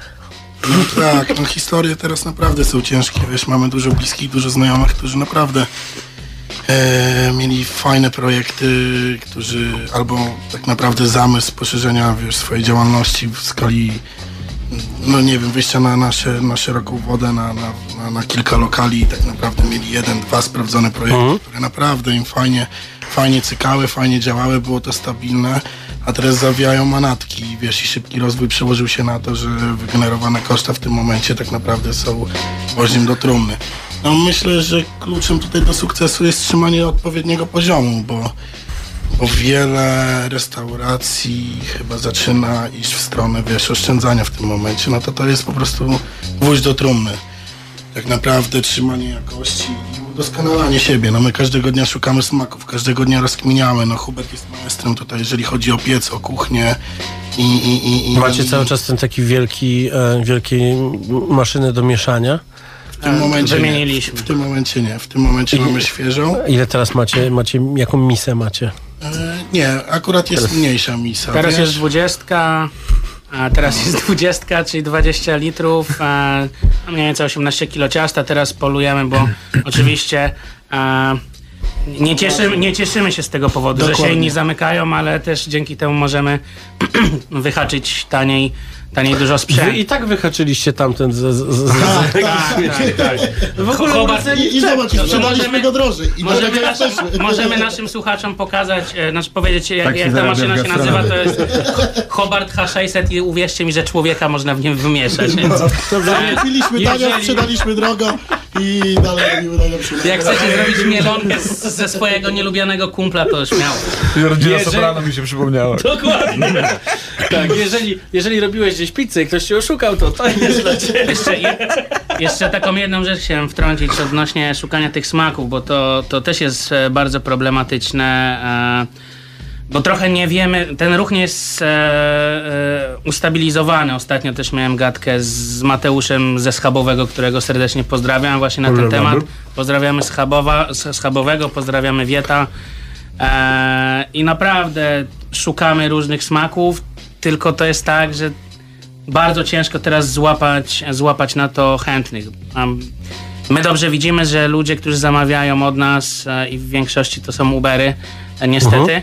No tak, no historie teraz naprawdę są ciężkie, wiesz, mamy dużo bliskich, dużo znajomych, którzy naprawdę e, mieli fajne projekty, którzy albo tak naprawdę zamysł poszerzenia, wiesz, swojej działalności w skali no nie wiem, wyjścia na, nasze, na szeroką wodę, na, na, na, na kilka lokali i tak naprawdę mieli jeden, dwa sprawdzone projekty, które naprawdę im fajnie, fajnie cykały, fajnie działały, było to stabilne, a teraz zawijają manatki, wiesz, i szybki rozwój przełożył się na to, że wygenerowane koszta w tym momencie tak naprawdę są gwoździem do trumny. No myślę, że kluczem tutaj do sukcesu jest trzymanie odpowiedniego poziomu, bo bo wiele restauracji chyba zaczyna iść w stronę, wiesz, oszczędzania w tym momencie, no to to jest po prostu gwóźdź do trumny. Tak naprawdę trzymanie jakości i udoskonalanie siebie. No my każdego dnia szukamy smaków, każdego dnia rozkminiamy. No Hubert jest maestrem tutaj, jeżeli chodzi o piec, o kuchnię i... i, i, i Macie cały czas ten taki wielki, e, wielkie maszyny do mieszania. W tym momencie Wymieniliśmy. Nie. W tym momencie nie. W tym momencie mamy świeżą. Ile teraz macie, macie jaką misę macie? E, nie, akurat jest mniejsza misa. Teraz wiesz? jest dwudziestka, a teraz jest dwudziestka, czyli 20 litrów, a mniej więcej 18 kilo ciasta. Teraz polujemy, bo oczywiście a, nie, cieszymy, nie cieszymy się z tego powodu, że się Dokładnie. inni zamykają, ale też dzięki temu możemy wyhaczyć taniej, taniej dużo Wy sprzętu. i tak wyhaczyliście tamten z... z, z, z Tak, Tak, tak, tak. w ogóle I, i zobacz, No sprzedaliśmy możemy- go drożej. I Możemy naszym, możemy naszym słuchaczom pokazać, e, znaczy powiedzieć jak, Tak się jak ta maszyna się nazywa, to jest Hobart H600 i uwierzcie mi, że człowieka można w nim wymieszać. Więc, e, Kupiliśmy tanio, sprzedaliśmy drogo i dalej robimy najlepszy jak chcecie zrobić mielonkę z, ze swojego nielubianego kumpla, to śmiało. Rodzina Jeżeli- Soprano mi się przypomniała. Dokładnie. tak, jeżeli, jeżeli robiłeś gdzieś pizzę i ktoś cię oszukał, to to jest dla ciebie. Jeszcze, je, jeszcze taką jedną rzecz chciałem wtrącić odnośnie szukania tych smaków, bo to, to też jest e, bardzo problematyczne. e, Bo trochę nie wiemy, ten ruch nie jest e, e, ustabilizowany. Ostatnio też miałem gadkę z Mateuszem ze Schabowego, którego serdecznie pozdrawiam właśnie na ten temat. Pozdrawiamy Schabowa, Schabowego, pozdrawiamy Wieta. E, I naprawdę szukamy różnych smaków, tylko to jest tak, że bardzo ciężko teraz złapać, złapać na to chętnych. My dobrze widzimy, że ludzie, którzy zamawiają od nas e, i w większości to są Ubery, e, niestety,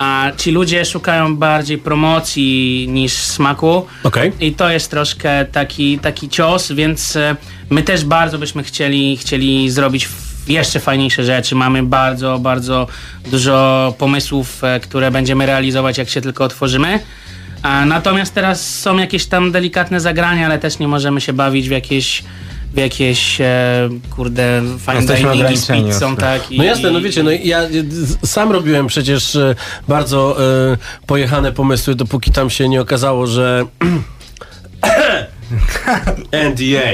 a ci ludzie szukają bardziej promocji niż smaku. Okej. I to jest troszkę taki, taki cios, więc e, my też bardzo byśmy chcieli, chcieli zrobić jeszcze fajniejsze rzeczy. Mamy bardzo, bardzo dużo pomysłów, e, które będziemy realizować, jak się tylko otworzymy. Natomiast teraz są jakieś tam delikatne zagrania, ale też nie możemy się bawić w jakieś w jakieś, e, kurde, fine diningi z pizzą, tak? I, No jasne, no wiecie, no ja sam robiłem przecież e, bardzo e, pojechane pomysły, dopóki tam się nie okazało, że NDA.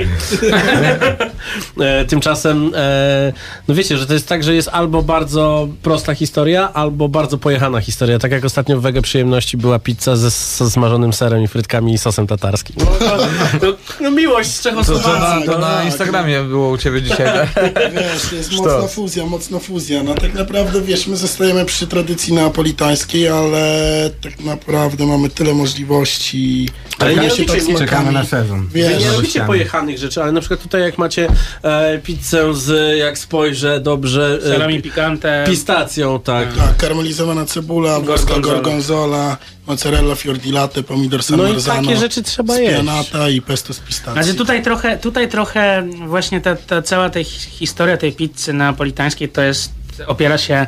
E, Tymczasem, e, no wiecie, że to jest tak, że jest albo bardzo prosta historia, albo bardzo pojechana historia. Tak jak ostatnio w Wege Przyjemności była pizza ze, ze smażonym serem i frytkami i sosem tatarskim. No, no, no miłość z To, to, Czechosłowacji. na, to na Instagramie było u ciebie dzisiaj. tak? Wiesz, to jest mocna fuzja, mocna fuzja. No tak naprawdę, wiesz, my zostajemy przy tradycji neapolitańskiej, ale tak naprawdę mamy tyle możliwości. Ale nie Czekamy się tak Czekamy na sezon. Wy Wiesz, nie robicie pojechanych rzeczy, ale na przykład tutaj jak macie e, pizzę z, jak spojrzę dobrze, Salami e, pikante. pistacją, tak. tak, karmelizowana cebula, włoska Gorgonzola. mozzarella fior di latte, pomidor San No i takie rzeczy trzeba jeść. spianata i pesto z pistacji. Znaczy tutaj trochę, tutaj trochę właśnie ta, ta cała ta hi- historia tej pizzy napolitańskiej to jest, opiera się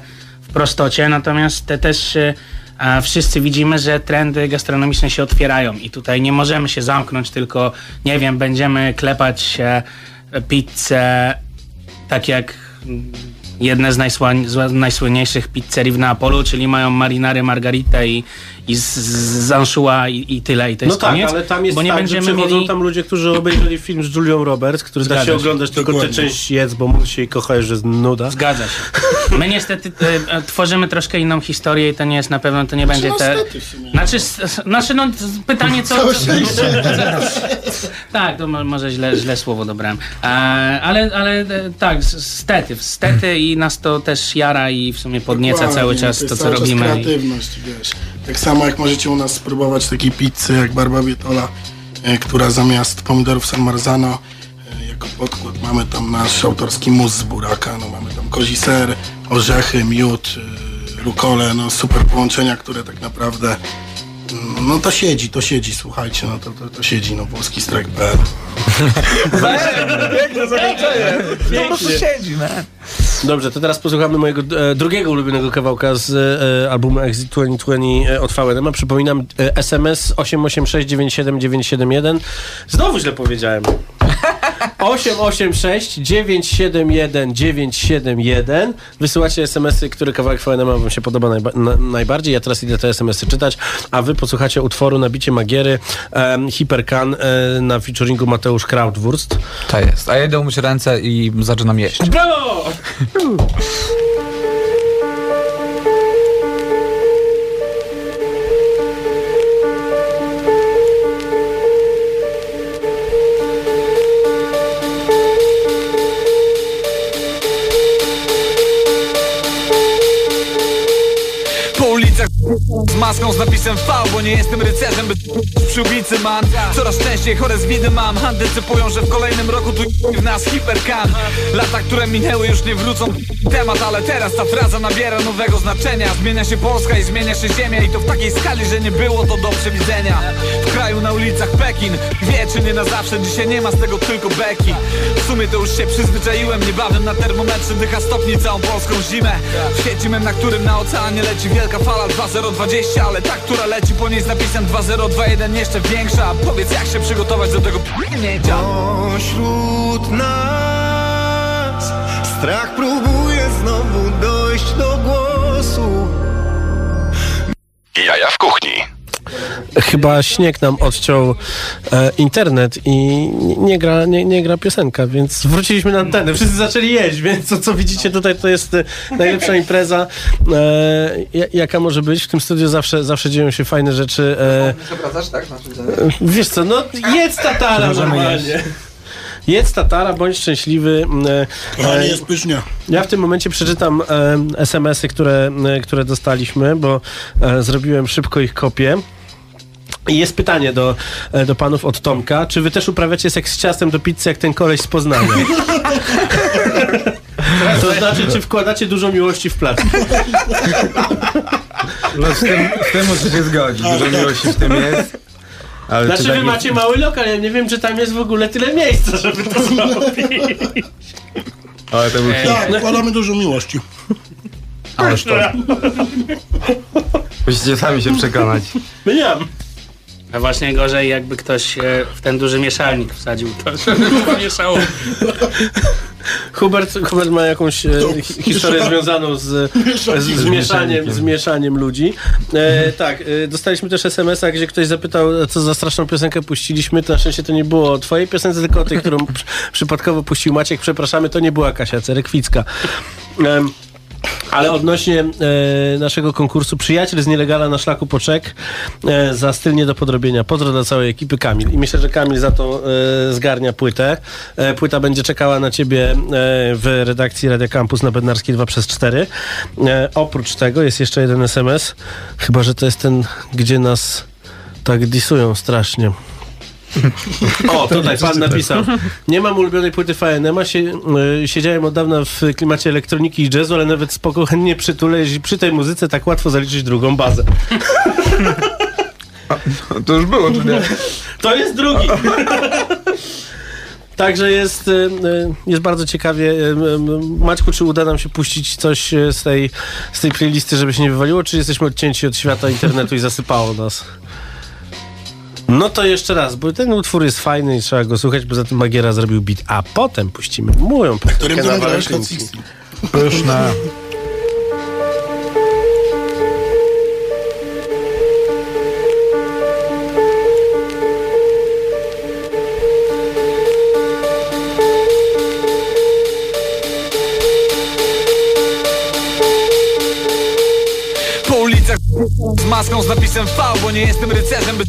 w prostocie, natomiast te też e, a wszyscy widzimy, że trendy gastronomiczne się otwierają i tutaj nie możemy się zamknąć, tylko nie wiem, będziemy klepać pizzę tak jak jedne z najsłynniejszych pizzerii w Neapolu, czyli mają marinary margaritę i, i z, z Anshua i, i tyle, i to No jest tak, koniec. ale tam jest bo nie tak, będziemy że przychodzą mieli... tam ludzie, którzy obejrzeli film z Julią Roberts, który da Zgadza się się. oglądać tylko tę Dokładnie. część jedz, bo mógł się i kochasz, że jest nuda. Zgadza się. My niestety e, e, tworzymy troszkę inną historię i to nie jest na pewno, to nie będzie te... niestety w sumie. Znaczy, znaczy no, pytanie co... Co- szczęście. tak, to mo- może źle, źle słowo dobrałem. E, ale, ale e, tak, stety, stety i nas to też jara i w sumie podnieca Dokładnie, cały czas to, co robimy. Kreatywność, wiesz. Tak samo jak możecie u nas spróbować takiej pizzy jak Barba Bietola, e, która zamiast pomidorów San Marzano e, jako podkład mamy tam nasz autorski mus z buraka, no mamy tam kozi ser, orzechy, miód, e, rukole, no super połączenia, które tak naprawdę mm, no to siedzi, to siedzi, słuchajcie, no to, to, to siedzi, no włoski strike.pl Piękne zakończenie. To po prostu siedzi, man. Dobrze, to teraz posłuchamy mojego e, drugiego ulubionego kawałka z e, albumu Exit 2020 e, od VNM. Przypominam e, SMS 8869791. Znowu źle powiedziałem. 886 971 971. Wysyłacie SMS-y, który kawałek VNM wam się podoba najba na, najbardziej. Ja teraz idę te SMS-y czytać, a wy posłuchacie utworu Nabicie Magiery em, Hiperkan e, na featuringu Mateusz Krautwurst. Tak jest. A ja idę umyć ręce i zaczynam jeść. Brawo! z maską z napisem V Bo nie jestem rycerzem, by przy ulicy man Coraz częściej chore zwidy mam. Antycypują, że w kolejnym roku tu w nas hiperkan Lata, które minęły już nie wrócą. Temat Ale teraz ta fraza nabiera nowego znaczenia. Zmienia się Polska i zmienia się ziemia. I to w takiej skali, że nie było to do przewidzenia. W kraju na ulicach Pekin. Wie czy nie na zawsze, dzisiaj nie ma z tego tylko beki. W sumie to już się przyzwyczaiłem. Niebawem na termometrze dycha stopni całą polską zimę. Świecimy, na którym na oceanie leci wielka fala 2020 Ale ta, która leci po niej z napisem 2021 jeszcze większa Powiedz jak się przygotować do tego p***nięcia Pośród nas strach próbuje znowu dojść do głosu. Jaja w kuchni. Chyba śnieg nam odciął e, internet i nie, gra, nie, nie gra piosenka, więc wróciliśmy na antenę. Wszyscy zaczęli jeść, więc to, co widzicie tutaj, to jest e, najlepsza impreza, e, ja- jaka może być. W tym studiu zawsze, zawsze dzieją się fajne rzeczy. E, tak? wiesz co, no jedz tatara normalnie. Jedz tatara, bądź szczęśliwy. E, To e, nie jest pysznie. ja w tym momencie przeczytam e, SMS-y, które, e, które dostaliśmy, bo e, zrobiłem szybko ich kopię. I jest pytanie do, e, do panów od Tomka. Czy wy też uprawiacie seks z ciastem do pizzy, jak ten koleś z Poznania? To znaczy, czy wkładacie dużo miłości w placki? No z tym, z tym muszę się zgodzić, dużo miłości w tym jest. Ale Znaczy, czy wy macie mały lokal, ja nie wiem, czy tam jest w ogóle tyle miejsca, żeby to zrobić. Ale to był. Tak, wkładamy dużo miłości. Ależ to. Musicie sami się przekonać. No nie mam. A właśnie gorzej jakby ktoś e, w ten duży mieszalnik wsadził to, żeby mieszało. Hubert, Hubert ma jakąś e, hi- historię związaną z, z, z, mieszaniem, z mieszaniem ludzi. E, tak, e, dostaliśmy też SMS-a, gdzie ktoś zapytał, co za straszną piosenkę puściliśmy. To na szczęście to nie było o twojej piosence, tylko o tej, którą przy, przypadkowo puścił Maciek. Przepraszamy, to nie była Kasia Cerekwicka. Em, ale odnośnie e, naszego konkursu Przyjaciel z nielegalna na szlaku poczek e, za styl nie do podrobienia. Pozdro dla całej ekipy Kamil. I myślę, że Kamil za to e, zgarnia płytę. E, płyta będzie czekała na ciebie e, w redakcji Radia Campus na Bednarskiej 2 przez 4 e, Oprócz tego jest jeszcze jeden SMS. Chyba, że to jest ten, gdzie nas tak disują strasznie. O, tutaj pan napisał. Nie mam ulubionej płyty FNM-a. Sie, y, siedziałem od dawna w klimacie elektroniki i jazzu, ale nawet spoko chętnie przytulę, jeśli przy tej muzyce tak łatwo zaliczyć drugą bazę. To już było, czy nie? To jest drugi. Także jest, y, y, jest bardzo ciekawie. Maćku, czy uda nam się puścić coś z tej, z tej playlisty, żeby się nie wywaliło, czy jesteśmy odcięci od świata internetu i zasypało nas? No to jeszcze raz, bo ten utwór jest fajny i trzeba go słuchać, poza tym Magiera zrobił beat, a potem puścimy moją piosenkę na walentynki. 16? Pyszne. Maską z napisem V, bo nie jestem rycerzem, by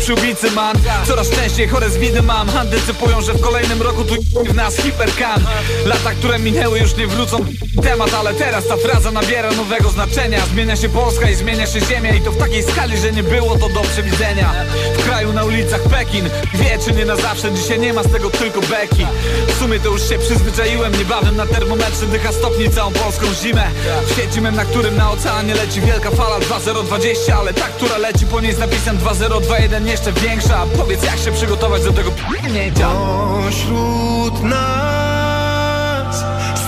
przy ulicy man Coraz częściej chore zwidy mam. Antycypują, że w kolejnym roku tu w nas hiperkan Lata, które minęły już nie wrócą. Temat Ale teraz ta fraza nabiera nowego znaczenia. Zmienia się Polska i zmienia się ziemia. I to w takiej skali, że nie było to do przewidzenia. W kraju na ulicach Pekin. Wie czy nie na zawsze, dzisiaj nie ma z tego tylko beki. W sumie to już się przyzwyczaiłem. Niebawem na termometrze dycha stopni całą polską zimę. Świecimy, na którym na oceanie leci wielka fala 2020 Ale ta, która leci po niej z napisem 2021 jeszcze większa Powiedz jak się przygotować do tego p***nięcia Pośród nas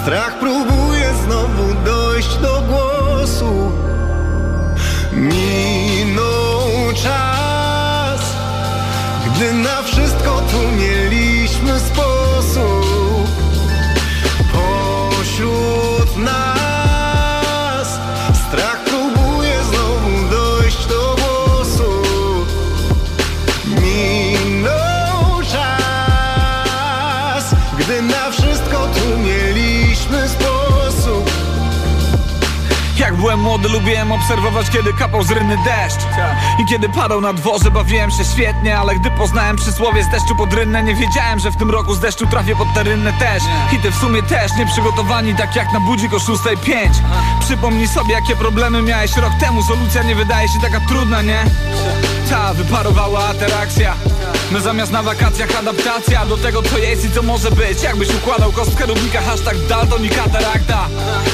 strach próbuje znowu dojść do głosu. Minął czas, gdy na wszystko tu mieliśmy sposób. Pośród nas byłem młody lubiłem obserwować kiedy kapał z rynny deszcz. I kiedy padał na dworze bawiłem się świetnie Ale gdy poznałem przysłowie z deszczu pod rynnę Nie wiedziałem, że w tym roku z deszczu trafię pod te rynne też. I w sumie też nieprzygotowani tak jak na budzik o 6.05 Przypomnij sobie jakie problemy miałeś rok temu. Solucja nie wydaje się taka trudna, nie? Ta wyparowała atrakcja No zamiast na wakacjach adaptacja Do tego co jest i co może być. Jakbyś układał kostkę Rubika Hashtag Dalton i katarakta.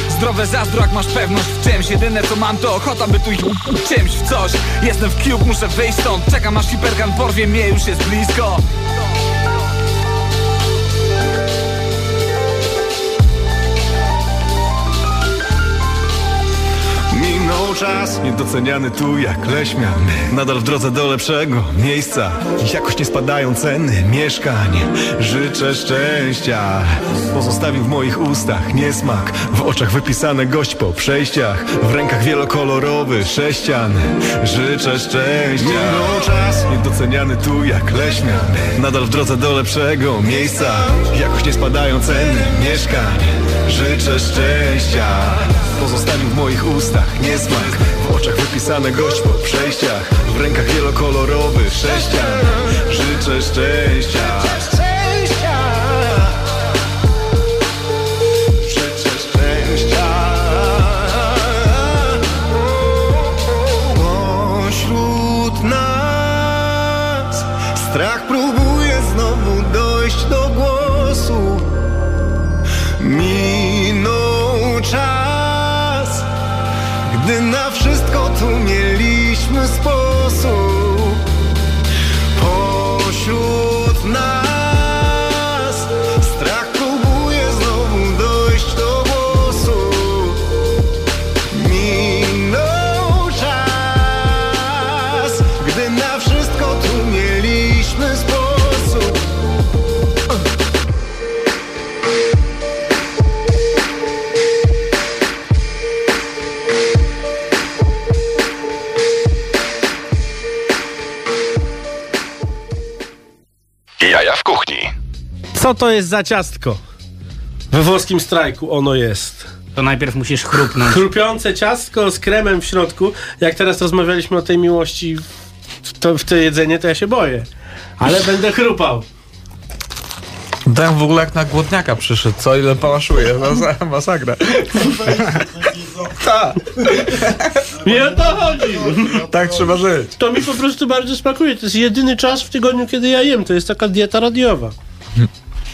Zdrowe zazdro jak masz pewność w czymś. Jedyne co mam to ochota by tu czymś w coś. Jestem w cube, muszę wyjść stąd. Czekam aż hiperkan porwie mnie, już jest blisko Czas, niedoceniany tu jak leśmian Nadal w drodze do lepszego miejsca. Jakoś nie spadają ceny mieszkań. Życzę szczęścia. Pozostawił w moich ustach niesmak. W oczach wypisane gość po przejściach. W rękach wielokolorowy sześcian. Życzę szczęścia. Minął czas, niedoceniany tu jak leśmian Nadal w drodze do lepszego miejsca. Jakoś nie spadają ceny mieszkań. Życzę szczęścia Pozostawił w moich ustach. Niesmak W oczach wypisane gość po przejściach. W rękach wielokolorowy sześcian. Życzę szczęścia Co to jest za ciastko? We włoskim strajku ono jest. To najpierw musisz chrupnąć. Chrupiące ciastko z kremem w środku. Jak teraz rozmawialiśmy o tej miłości w to, w to jedzenie, to ja się boję. Ale będę chrupał. Ten w ogóle jak na głodniaka przyszedł, co ile pałaszuje, Masa- masakra. Tak. Nie o to chodzi. Tak trzeba żyć. To mi po prostu bardzo smakuje. To jest jedyny czas w tygodniu, kiedy ja jem. To jest taka dieta radiowa.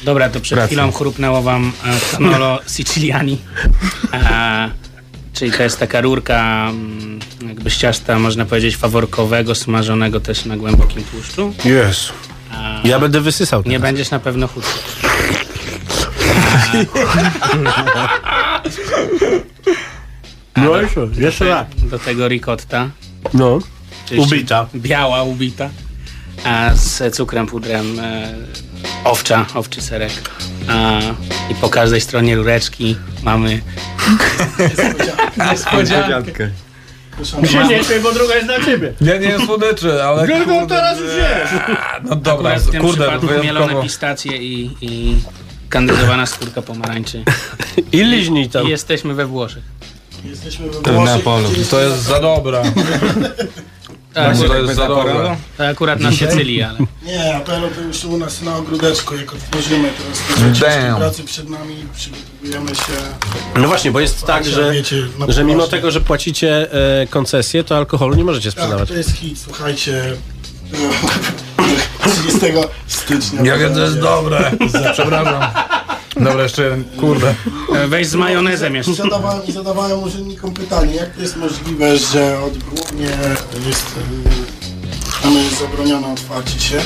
Dobra, to przed chwilą chrupnęło wam e, Canolo Siciliani. E, czyli to jest taka rurka mm, jakby z ciasta, można powiedzieć, faworkowego, smażonego też na głębokim tłuszczu. Jezu. Ja będę wysysał. Nie będziesz na pewno chudszy. No jeszcze, jeszcze raz. Do tego ricotta. No. Ubita. Biała, ubita. A z cukrem, pudrem e, owcza, owczy serek. A, I po każdej stronie rureczki mamy Niespodziankę. Śmiej, bo druga jest dla ciebie. Ja nie jem słodyczy, ale no kurde, teraz wiesz. No dobra, Akurat w tym kurde, przypadku mielone pistacje i, i kandyzowana skórka pomarańczy. I liźnij tam. I jesteśmy we Włoszech. Jesteśmy we Włoszech, To jest za dobra. Tak, to jest za dobra. to akurat na Sycylii, ale... Nie, apelu to już u nas na ogródeczku, jak otworzymy. Teraz dużo pracy przed nami, przygotowujemy się. No właśnie, bo jest tak, że, wiecie, że mimo tego, że płacicie e, koncesję, to alkoholu nie możecie Tak, sprzedawać. to jest hit, słuchajcie. 30 stycznia. Ja wiem, to jest dobre. Przepraszam. Dobra, jeszcze. Kurde. E, Weź z majonezem I jeszcze. zadawałem, I zadawałem urzędnikom pytanie, jak to jest możliwe, że odgórnie jest, mamy zabronione otwarcie się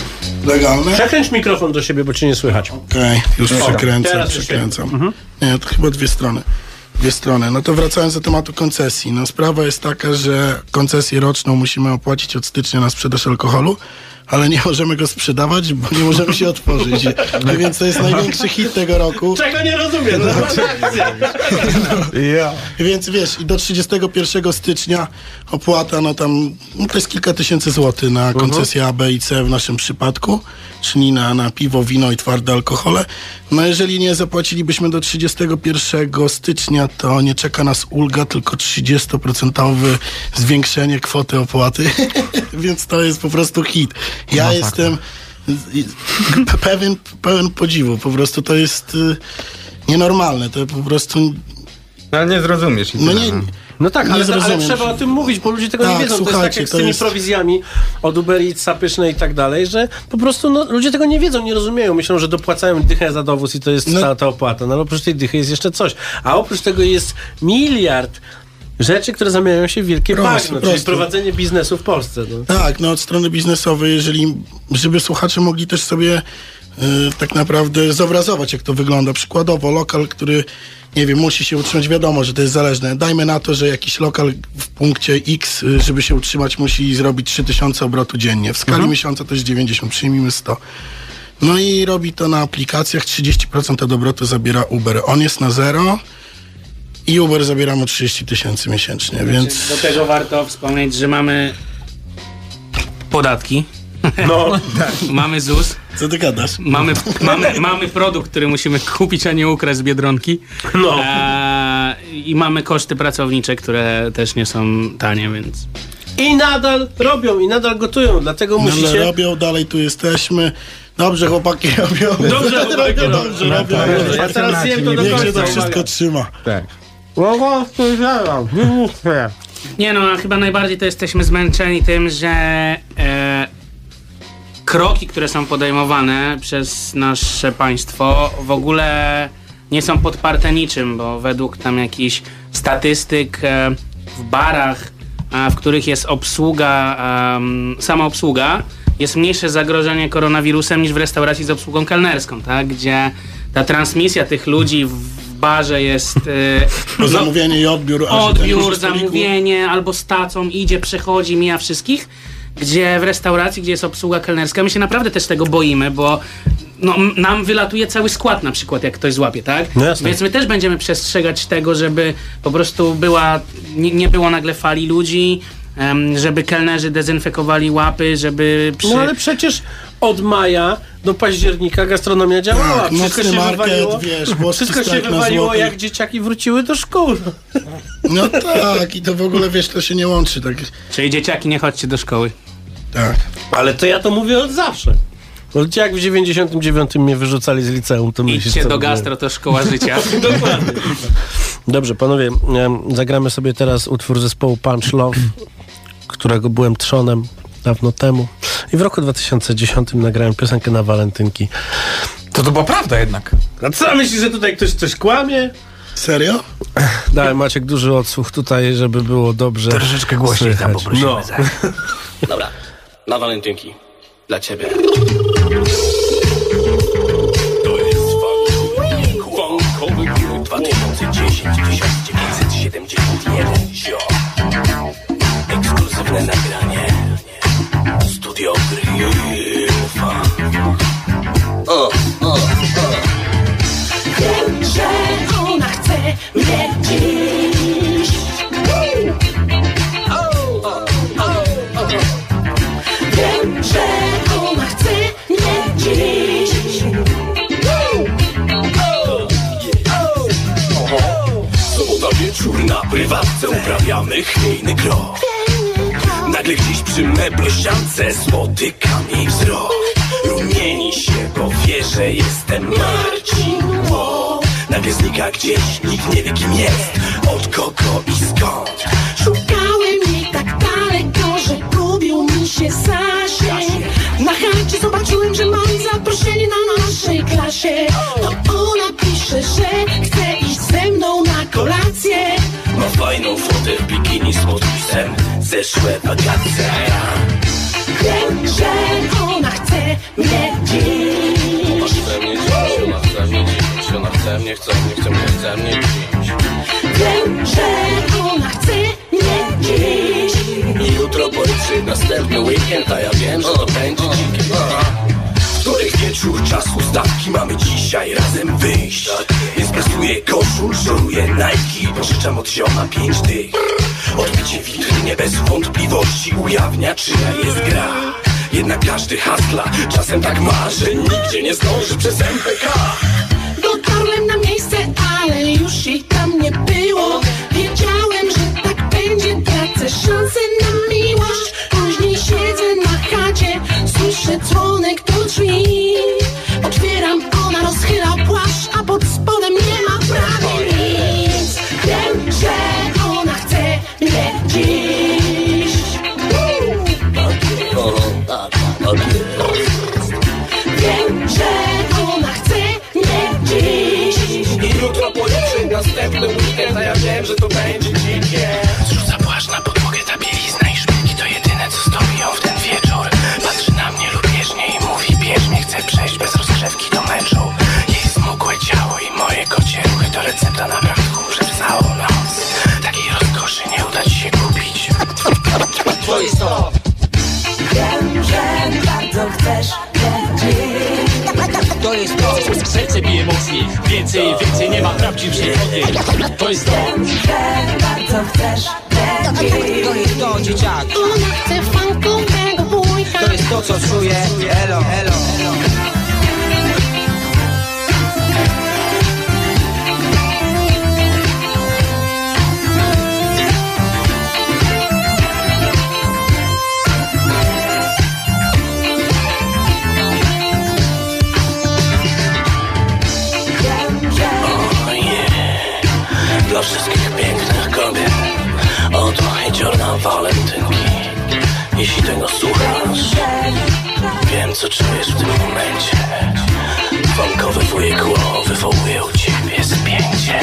legalne. Przekręć mikrofon do siebie, bo cię nie słychać. Okej, już przekręcam, przekręcam. Nie, to chyba dwie strony. Dwie strony. No to wracając do tematu koncesji. No sprawa jest taka, że koncesję roczną musimy opłacić od stycznia na sprzedaż alkoholu, ale nie możemy go sprzedawać, bo nie możemy się otworzyć. I Więc to jest największy hit tego roku. Czego nie rozumiem? No, Ja. Więc wiesz, i do 31 stycznia opłata, no tam, no to jest kilka tysięcy złotych na koncesję A, B i C w naszym przypadku, czyli na, na piwo, wino i twarde alkohole. No jeżeli nie zapłacilibyśmy do 31 stycznia, to nie czeka nas ulga, tylko 30% zwiększenie kwoty opłaty, więc to jest po prostu hit. Ja jestem z- z- pewien, pełen podziwu, po prostu to jest y, nienormalne, to po prostu No, ale nie zrozumiesz. No nie, no. No tak, Nie ale, ale trzeba o tym mówić, bo ludzie tego Tak, nie wiedzą. to jest tak słuchajcie, jak z to tymi jest- prowizjami od Uber Eatsa, pyszne i tak dalej, że po prostu no, ludzie tego nie wiedzą, nie rozumieją. Myślą, że dopłacają dychę za dowóz i to jest No. cała ta opłata. No ale oprócz tej dychy jest jeszcze coś. A oprócz tego jest miliard rzeczy, które zamieniają się w wielkie Proste, bagno, czyli proste. prowadzenie biznesu w Polsce. No. Tak, no od strony biznesowej, jeżeli, żeby słuchacze mogli też sobie y, tak naprawdę zobrazować, jak to wygląda. Przykładowo, lokal, który, nie wiem, musi się utrzymać, wiadomo, że to jest zależne. Dajmy na to, że jakiś lokal w punkcie X, y, żeby się utrzymać, musi zrobić 3000 obrotu dziennie. W skali miesiąca to jest 90, przyjmijmy 100. No i robi to na aplikacjach, 30% od obrotu zabiera Uber. On jest na zero i Uber zabiera mu 30 tysięcy miesięcznie, więc... Do tego warto wspomnieć, że mamy podatki, No, mamy ZUS, Co ty gadasz? mamy, mamy, mamy produkt, który musimy kupić, a nie ukraść z Biedronki. no. E, I mamy koszty pracownicze, które też nie są tanie, więc... I nadal robią, i nadal gotują, dlatego No, ale musicie... robią, dalej tu jesteśmy. Dobrze, chłopaki robią. Dobrze, chłopaki robią. Dobrze, robią. Ja teraz zjem to do Niech się końca. to wszystko uwaga. trzyma. Tak. Nie no, a chyba najbardziej to jesteśmy zmęczeni tym, że e, kroki, które są podejmowane przez nasze państwo w ogóle nie są podparte niczym, bo według tam jakichś statystyk e, w barach, a, w których jest obsługa, em, sama obsługa, jest mniejsze zagrożenie koronawirusem niż w restauracji z obsługą kelnerską, tak? Gdzie ta transmisja tych ludzi w barze jest... E, no, zamówienie i odbiór. odbiór, zamówienie albo z tacą idzie, przechodzi, mija wszystkich, gdzie w restauracji, gdzie jest obsługa kelnerska, my się naprawdę też tego boimy, bo no, nam wylatuje cały skład na przykład, jak ktoś złapie, tak? No jasne. Więc my też będziemy przestrzegać tego, żeby po prostu była, nie, nie było nagle fali ludzi, żeby kelnerzy dezynfekowali łapy, żeby przy... No ale przecież od maja do października gastronomia działała. Tak, wszystko się market, wywaliło, wiesz, wszystko się wywaliło jak dzieciaki wróciły do szkół. No tak, i to w ogóle, wiesz, to się nie łączy. Tak, Czyli dzieciaki, nie chodźcie do szkoły. tak. Ale to ja to mówię od zawsze. Bo jak w 99 mnie wyrzucali z liceum, to myślisz, Idźcie do gastro, to szkoła życia. Dokładnie. Dobrze, panowie, zagramy sobie teraz utwór zespołu Punch Love, którego byłem trzonem dawno temu. I w roku 2010 nagrałem piosenkę na walentynki. To to była prawda jednak. A co myślisz, że tutaj ktoś coś kłamie? Serio? Dałem Maciek duży odsłuch tutaj, żeby było dobrze. Troszeczkę głośniej tam słychać. poprosimy. No. Dobra, na walentynki. Dla ciebie. To jest Funkowy Gry 2010 1971 Zio Ekskluzywne nagranie chce mnie dziś. Wiem, że ona chce mnie dziś. Sobota wieczór na prywatce Uprawiamy chwiejny krok Nagle gdzieś przy meblościance Spotykam jej wzrok Rumieni się, bo wie, że jestem Marcin Ło. Nagle znika gdzieś, nikt nie wie kim jest Od kogo i skąd. Szukałem jej tak daleko, że gubił mi się zasięg. Na chacie zobaczyłem, że mam zaproszenie na naszej klasie. To ona pisze, że chce iść ze mną na kolację. Ma fajną fotę w bikini z podpisem Zeszłe wakacje Ona chce mnie, chce mnie, chce mnie, dziś Wiem, że ona chce mnie dziś. I jutro policzy następny weekend A ja wiem, że to będzie dzikie. Wtorek wieczór, czas ustawki Mamy dzisiaj razem wyjść? Więc prasuję koszul, szoruję Nike. Pożyczam od zioma pięć dych. Odbicie witrynie bez wątpliwości Ujawnia czyja jest gra. Jednak każdy hasla Czasem tak ma, że nigdzie nie zdąży przez MPK jej tam nie było. Wiedziałem, że tak będzie, tracę szansę na miłość. Później siedzę na chacie, słyszę dzwonek do drzwi. Otwieram, ona rozchyla następny weekend A ja wiem, że to będzie dzikie. Zrzuca płaszcz na podłogę, ta bielizna i szpilki To jedyne co stoi ją w ten wieczór. Patrzy na mnie lubieżnie i mówi bieżnie Chcę przejść bez rozgrzewki do meczu. Jej smukłe ciało i moje kocie ruchy To recepta na brak tchu przez całą noc. Takiej rozkoszy nie uda ci się kupić. Jest to Wiem, że bardzo chcesz mocniej Więcej, więcej nie ma prawdziwszej wody. To jest to. Bardzo chcesz? To jest to, dzieciak. Ona chce funkowego bójka To jest to, co czuję. Elo, elo, elo walentynki. Jeśli tego słuchasz Wiem co czujesz w tym momencie. Funkowe wujekło wywołuje u ciebie spięcie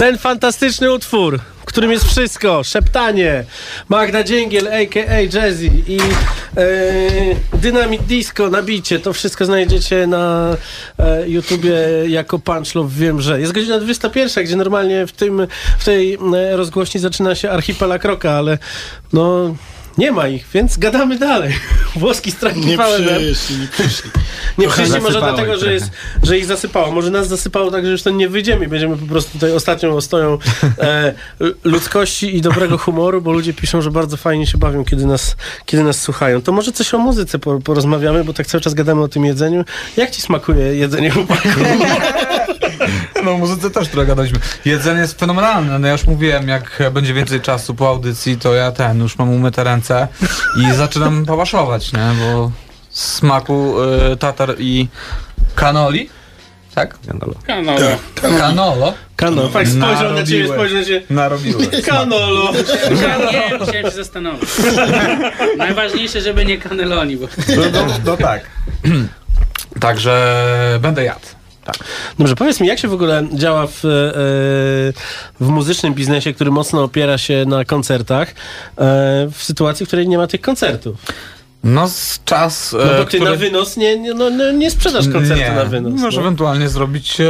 Ten fantastyczny utwór, w którym jest wszystko, szeptanie, Magda Dzięgiel, a.k.a. Jazzy i e, Dynamit Disco na bicie, to wszystko znajdziecie na e, YouTubie jako Punch Love, wiem, że jest godzina 21, gdzie normalnie w, tym, w tej e, rozgłośni zaczyna się archipelag rocka, ale no... Nie ma ich, więc gadamy dalej. Włoski strajki Nie przyszli, nie przyszli. Nie przyszli może dlatego, że, jest, że ich zasypało. Może nas zasypało tak, że już to nie wyjdziemy i będziemy po prostu tutaj ostatnią ostoją e, ludzkości i dobrego humoru, bo ludzie piszą, że bardzo fajnie się bawią, kiedy nas, kiedy nas słuchają. To może coś o muzyce po, porozmawiamy, bo tak cały czas gadamy o tym jedzeniu. Jak ci smakuje jedzenie chłopaku? No, o muzyce też trochę gadaliśmy. Jedzenie jest fenomenalne. No ja już mówiłem, jak będzie więcej czasu po audycji, to ja ten, już mam umyte ręce i zaczynam pałaszować, nie? Bo smaku y, tatar i kanoli, tak? Kanolo. Kanolo. Kanolo. Kanolo. Tak, spojrzał na ciebie, spojrzał na ciebie. Narobiłeś. Kanolo. Nie, musiałem się zastanowić. Najważniejsze, żeby nie kaneloni, bo... No, no, no tak. Także będę jadł. Tak. Dobrze, powiedz mi, jak się w ogóle działa w, e, w muzycznym biznesie, który mocno opiera się na koncertach, e, w sytuacji, w której nie ma tych koncertów? No z czas... No bo e, ty który- na wynos nie, nie, no, no, nie sprzedasz koncertu nie. na wynos. Możesz no. ewentualnie zrobić e,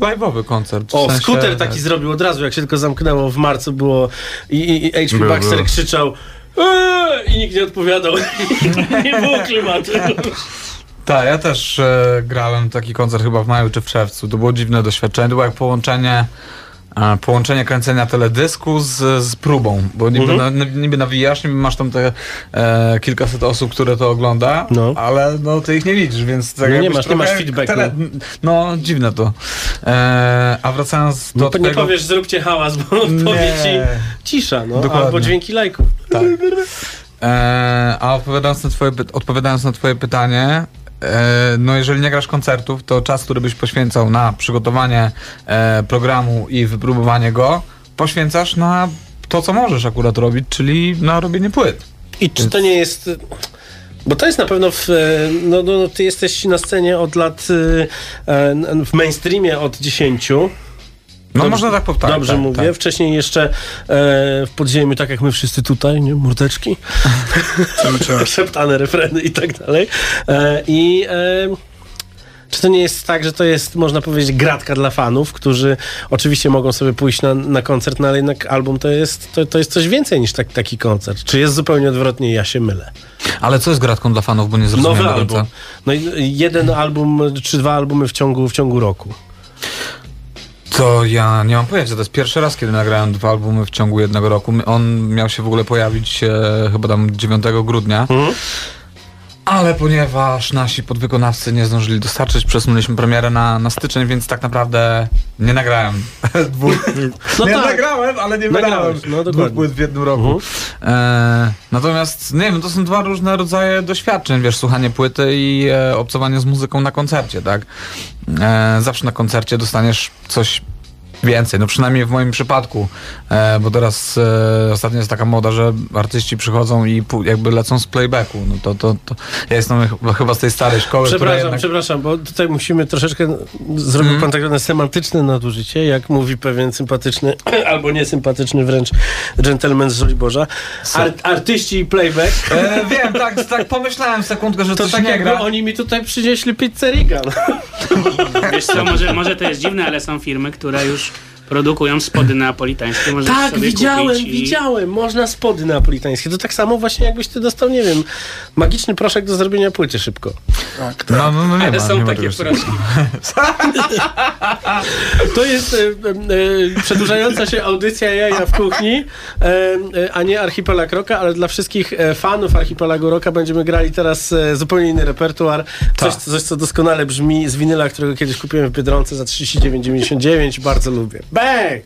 live'owy koncert. O, sensie- skuter taki zrobił od razu, jak się tylko zamknęło w marcu było i, i, i HP Baxter krzyczał "Eee!" i nikt nie odpowiadał. nie było klimatu. Tak, ja też e, grałem taki koncert chyba w maju czy w czerwcu. To było dziwne doświadczenie. To było jak połączenie e, połączenie kręcenia teledysku z, z próbą, bo niby, Mhm. na, niby nawijasz, niby masz tam te e, kilkaset osób, które to ogląda, ale no ty ich nie widzisz, więc tak No nie masz- nie masz feedbacku. no dziwne to. E, a wracając do No, nie twojego... powiesz, zróbcie hałas, bo powie ci cisza, no, Dokładnie. albo dźwięki lajków. Tak. E, a odpowiadając na, twoje, odpowiadając na twoje pytanie, no jeżeli nie grasz koncertów, to czas, który byś poświęcał na przygotowanie e, programu i wypróbowanie go, poświęcasz na to, co możesz akurat robić, czyli na robienie płyt. I czy to nie jest... Bo to jest na pewno w, e, no, no, ty jesteś na scenie od lat e, e, w mainstreamie od 10. No, można tak powtarzać, Dobrze tak, mówię. tak. Wcześniej jeszcze e, w podziemiu, tak jak my wszyscy tutaj, nie? Mordeczki. Szeptane refreny i tak dalej. E, I e, czy to nie jest tak, że to jest, można powiedzieć, gratka dla fanów, którzy oczywiście mogą sobie pójść na, na koncert, no ale jednak album to jest, to, to jest coś więcej niż tak, taki koncert. Czy jest zupełnie odwrotnie i ja się mylę? Ale co jest gratką dla fanów, bo nie zrozumiałem Nowy album. No i jeden album, czy dwa albumy w ciągu, w ciągu roku. To ja nie mam pojęcia, to jest pierwszy raz, kiedy nagrałem dwa albumy w ciągu jednego roku. On miał się w ogóle pojawić e, chyba tam 9 grudnia. Mhm. Ale ponieważ nasi podwykonawcy nie zdążyli dostarczyć, przesunęliśmy premierę na, na styczeń, więc tak naprawdę nie nagrałem dwóch. No nie tak. nagrałem, ale nie wydałem no dwóch płyt w jednym roku. E, natomiast nie wiem, to są dwa różne rodzaje doświadczeń, wiesz, słuchanie płyty i e, obcowanie z muzyką na koncercie, tak? E, zawsze na koncercie dostaniesz coś więcej, no przynajmniej w moim przypadku, e, bo teraz e, ostatnio jest taka moda, że artyści przychodzą i pu- jakby lecą z playbacku, no to, to, to ja jestem ch- chyba z tej starej szkoły, Przepraszam, jednak... przepraszam, bo tutaj musimy troszeczkę, zrobił Mhm. pan tak zwane semantyczne nadużycie, jak mówi pewien sympatyczny, albo niesympatyczny wręcz gentleman z Żoliborza. Ar, artyści i playback. E, wiem, tak, tak pomyślałem sekundkę, że To coś tak nie jakby gra. oni mi tutaj przynieśli pizzę Regan. Wiesz co, może, może to jest dziwne, ale są firmy, które już produkują spody neapolitańskie. Możesz Tak, sobie widziałem, kupić i... widziałem. Można spody neapolitańskie. To tak samo właśnie jakbyś ty dostał, nie wiem, magiczny proszek do zrobienia płyty szybko. Tak, No, no, no nie Ale ma, są nie takie proszki. To jest e, e, przedłużająca się audycja Jaja w kuchni, e, e, a nie Archipelag Rocka, ale dla wszystkich fanów Archipelagu Rocka będziemy grali teraz zupełnie inny repertuar. Coś, coś, co doskonale brzmi z winyla, którego kiedyś kupiłem w Biedronce za 39,99. Bardzo lubię. Back.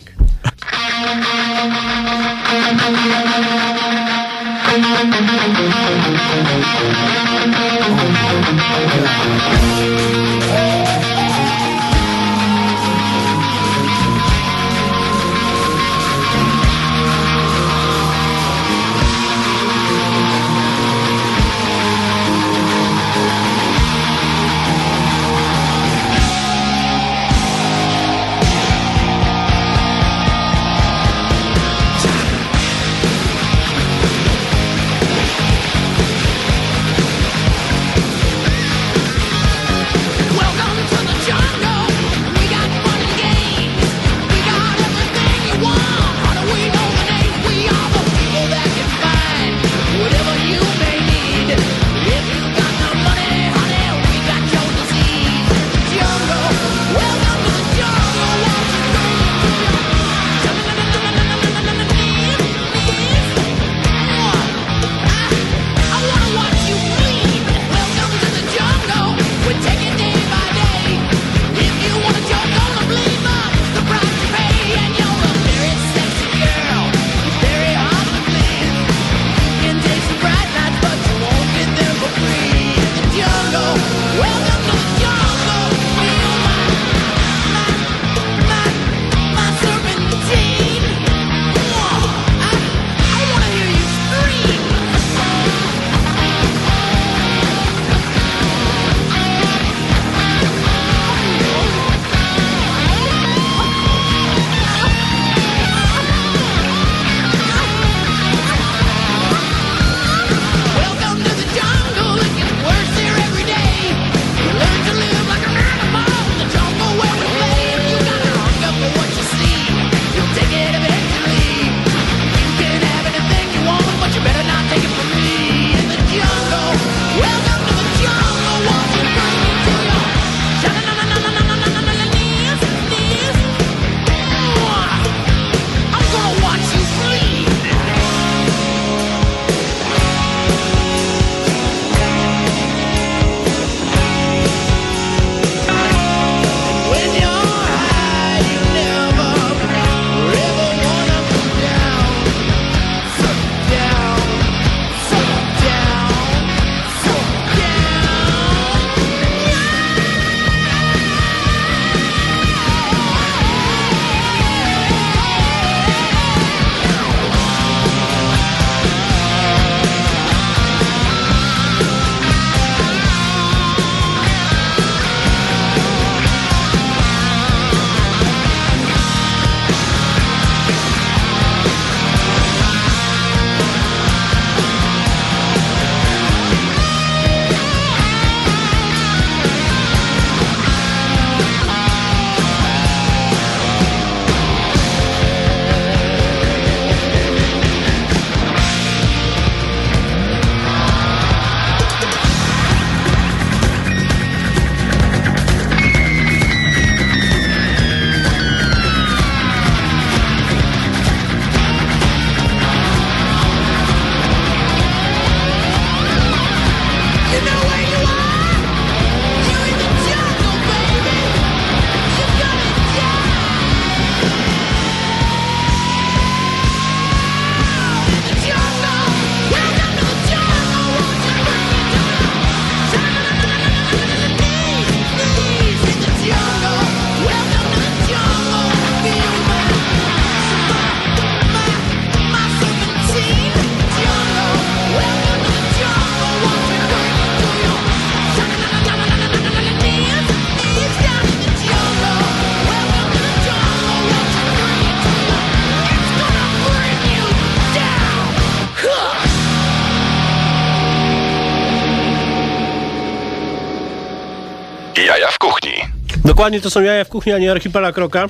Dokładnie to są jaja w kuchni, a nie archipelag roka.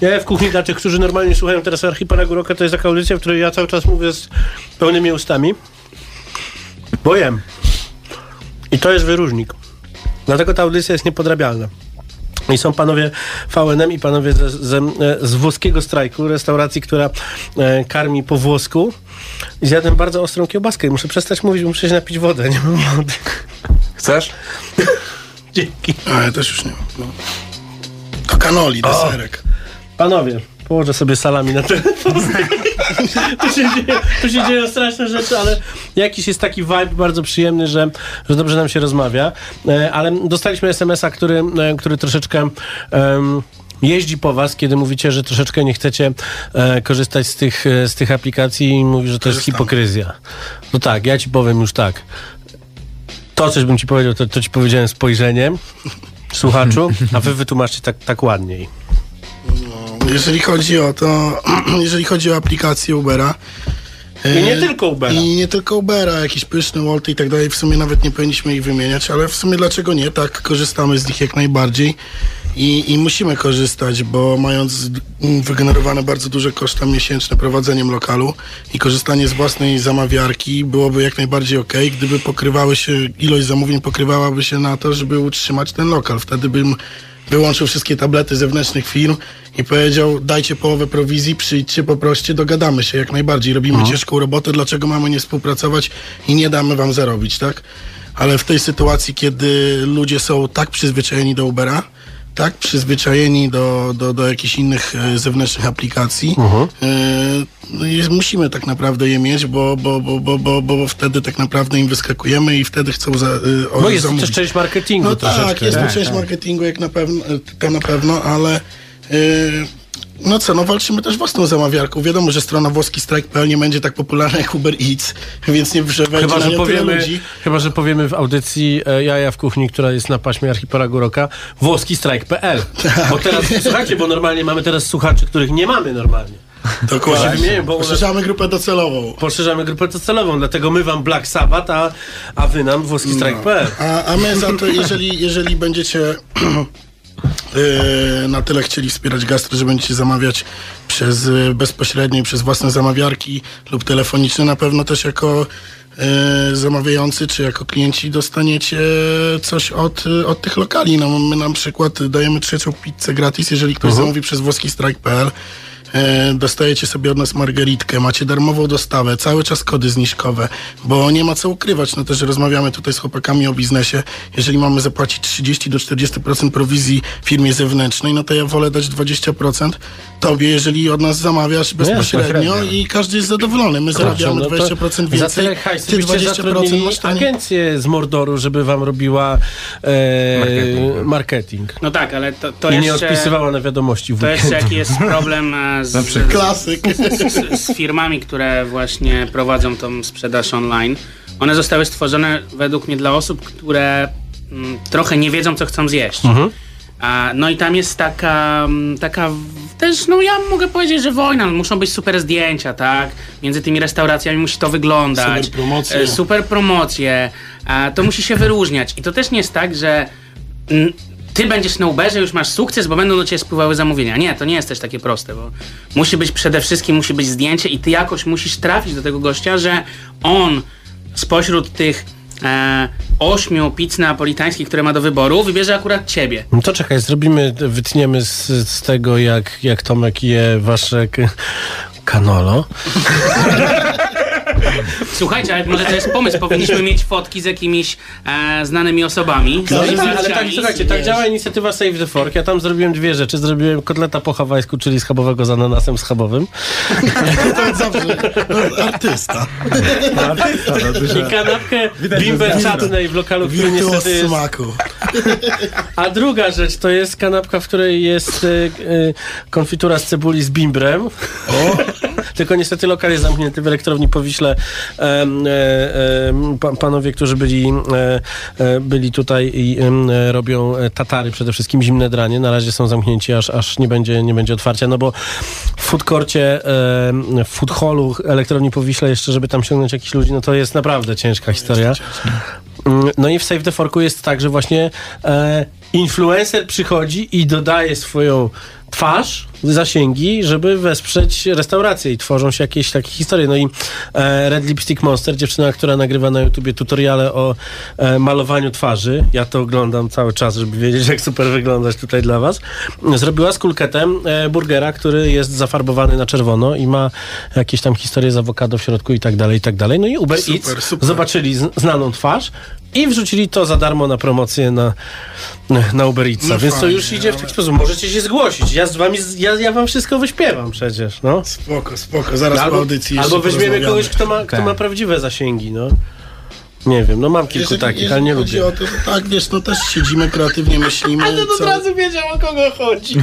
Jaja w kuchni dla tych, którzy normalnie słuchają teraz archipelagu roka, to jest taka audycja, w której ja cały czas mówię z pełnymi ustami. Bo jem. I to jest wyróżnik. Dlatego ta audycja jest niepodrabialna. I są panowie VNM i panowie z, z, z włoskiego strajku, restauracji, która e, karmi po włosku. I zjadłem bardzo ostrą kiełbaskę i muszę przestać mówić, bo muszę się napić wodę. Nie mam wody. Chcesz? Dzięki. A ja też już nie mam. No. Kanoli, deserek. Panowie, położę sobie salami na telefon. tu, się dzieje, tu się dzieją straszne rzeczy, ale jakiś jest taki vibe bardzo przyjemny, że, że dobrze nam się rozmawia. E, ale dostaliśmy SMS-a, który, e, który troszeczkę... em, Jeździ po was, kiedy mówicie, że troszeczkę nie chcecie e, korzystać z tych, e, z tych aplikacji i mówi, że to jest hipokryzja. No tak, ja ci powiem już tak. To, coś bym ci powiedział, to, to ci powiedziałem spojrzeniem, słuchaczu, a wy wytłumaczcie tak, tak ładniej. Jeżeli chodzi o to, jeżeli chodzi o aplikację Ubera. I nie e, tylko Ubera. I nie tylko Ubera, jakieś pyszne Wolty i tak dalej. W sumie nawet nie powinniśmy ich wymieniać, ale w sumie dlaczego nie? Tak, korzystamy z nich jak najbardziej. I, I musimy korzystać, bo mając wygenerowane bardzo duże koszta miesięczne prowadzeniem lokalu i korzystanie z własnej zamawiarki byłoby jak najbardziej ok, gdyby pokrywały się, ilość zamówień pokrywałaby się na to, żeby utrzymać ten lokal. Wtedy bym wyłączył wszystkie tablety zewnętrznych firm i powiedział, dajcie połowę prowizji, przyjdźcie, poproście, dogadamy się jak najbardziej. Robimy Mhm. ciężką robotę, dlaczego mamy nie współpracować i nie damy wam zarobić, tak? Ale w tej sytuacji, kiedy ludzie są tak przyzwyczajeni do Ubera, tak przyzwyczajeni do, do, do jakichś innych e, zewnętrznych aplikacji, jest, musimy tak naprawdę je mieć, bo, bo, bo, bo, bo, bo wtedy tak naprawdę im wyskakujemy i wtedy chcą za, e, o- Bo jest to zamówić. też część marketingu No tak, jest to Tak, część tak. marketingu jak na pewno, to na pewno, ale no co, no walczymy też własną zamawiarką. Wiadomo, że strona włoski strike.pl nie będzie tak popularna jak Uber Eats, więc nie wejdzie Chyba na że, powiemy, ludzi. chyba, że powiemy w audycji e, Jaja w kuchni, która jest na paśmie archipelagu roka, włoskistrajk.pl. Bo teraz, słuchajcie, bo normalnie mamy teraz słuchaczy, których nie mamy normalnie. Dokładnie. Wymieniają, bo Poszerzamy grupę docelową. Poszerzamy grupę docelową, dlatego my wam Black Sabbath, a, a wy nam włoskistrajk.pl. A, a my za to, jeżeli, jeżeli będziecie na tyle chcieli wspierać gastro, że będziecie zamawiać przez yy, bezpośrednio przez własne zamawiarki lub telefoniczne, na pewno też jako yy, zamawiający czy jako klienci dostaniecie coś od, yy, od tych lokali. No, my na przykład dajemy trzecią pizzę gratis, jeżeli ktoś Mhm. zamówi przez włoskistrike.pl. E, dostajecie sobie od nas margeritkę, macie darmową dostawę, cały czas kody zniżkowe, bo nie ma co ukrywać, no też rozmawiamy tutaj z chłopakami o biznesie, jeżeli mamy zapłacić 30 do 40% prowizji firmie zewnętrznej, no to ja wolę dać 20% tobie, jeżeli od nas zamawiasz bezpośrednio bezpośrednio. i każdy jest zadowolony, my zarabiamy no to 20% Za więcej, tyle hajsu ty byście 20% zatrudnili masz taniej. agencję z Mordoru, żeby wam robiła e, marketing. marketing. No tak, ale to, to I nie jeszcze... odpisywała na wiadomości w To jeszcze weekend. jaki jest problem e, z, z, Klasyk. z, z firmami, które właśnie prowadzą tą sprzedaż online. One zostały stworzone według mnie dla osób, które mm, trochę nie wiedzą, co chcą zjeść. Mhm. A, no i tam jest taka, mm, taka też, no ja mogę powiedzieć, że wojna, no, muszą być super zdjęcia, tak? Między tymi restauracjami musi to wyglądać. Super promocje. E, Super promocje. A, to musi się wyróżniać. I to też nie jest tak, że ty będziesz na Uberze, już masz sukces, bo będą do ciebie spływały zamówienia. Nie, to nie jest też takie proste, bo musi być przede wszystkim, musi być zdjęcie i ty jakoś musisz trafić do tego gościa, że on spośród tych e, ośmiu pizz neapolitańskich, które ma do wyboru, wybierze akurat ciebie. No to czekaj, zrobimy, wytniemy z, z tego, jak, jak Tomek je wasze k- kanolo. Słuchajcie, ale może to jest pomysł. Powinniśmy mieć fotki z jakimiś e, znanymi osobami. No i tak, ale tak, słuchajcie, tak działa inicjatywa Save the Fork. Ja tam zrobiłem dwie rzeczy. Zrobiłem kotleta po hawajsku, czyli schabowego z ananasem schabowym. to jest zawsze no, artysta. I kanapkę bimber czatnej w lokalu, który Wirtuos niestety jest... smaku. A druga rzecz to jest kanapka, w której jest e, e, konfitura z cebuli z bimbrem. Tylko niestety lokal jest zamknięty w elektrowni po E, panowie, którzy byli, e, e, byli tutaj i robią tatary, przede wszystkim zimne dranie, na razie są zamknięci, aż, aż nie, będzie, nie będzie otwarcia, no bo w food courcie, em, w food hallu elektrowni po Wiśle jeszcze, żeby tam ściągnąć jakichś ludzi, no to jest naprawdę ciężka historia. Mm, No i w Save the Forku jest tak, że właśnie influencer przychodzi i dodaje swoją twarz, zasięgi, żeby wesprzeć restaurację i tworzą się jakieś takie historie. No i e, Red Lipstick Monster, dziewczyna, która nagrywa na YouTubie tutoriale o e, malowaniu twarzy, ja to oglądam cały czas, żeby wiedzieć, jak super wyglądać tutaj dla was, zrobiła z kulketem e, burgera, który jest zafarbowany na czerwono i ma jakieś tam historie z awokado w środku i tak dalej, i tak dalej. No i Uber Super, Eats super. zobaczyli znaną twarz i wrzucili to za darmo na promocję na, na Uber Eatsa, No więc to fajnie, już idzie w ale- taki sposób. Możecie się zgłosić. Ja z wami, ja, ja wam wszystko wyśpiewam przecież, no. Spoko, spoko. Zaraz po albo, audycji jeszcze albo weźmiemy kogoś, kto ma, kto Tak. ma prawdziwe zasięgi, no. Nie wiem, no mam kilku Jeżeli- takich, jeżeli ale nie lubię. O to, to tak, wiesz, no też siedzimy, kreatywnie myślimy. Ale od razu wiedział, o kogo chodzi.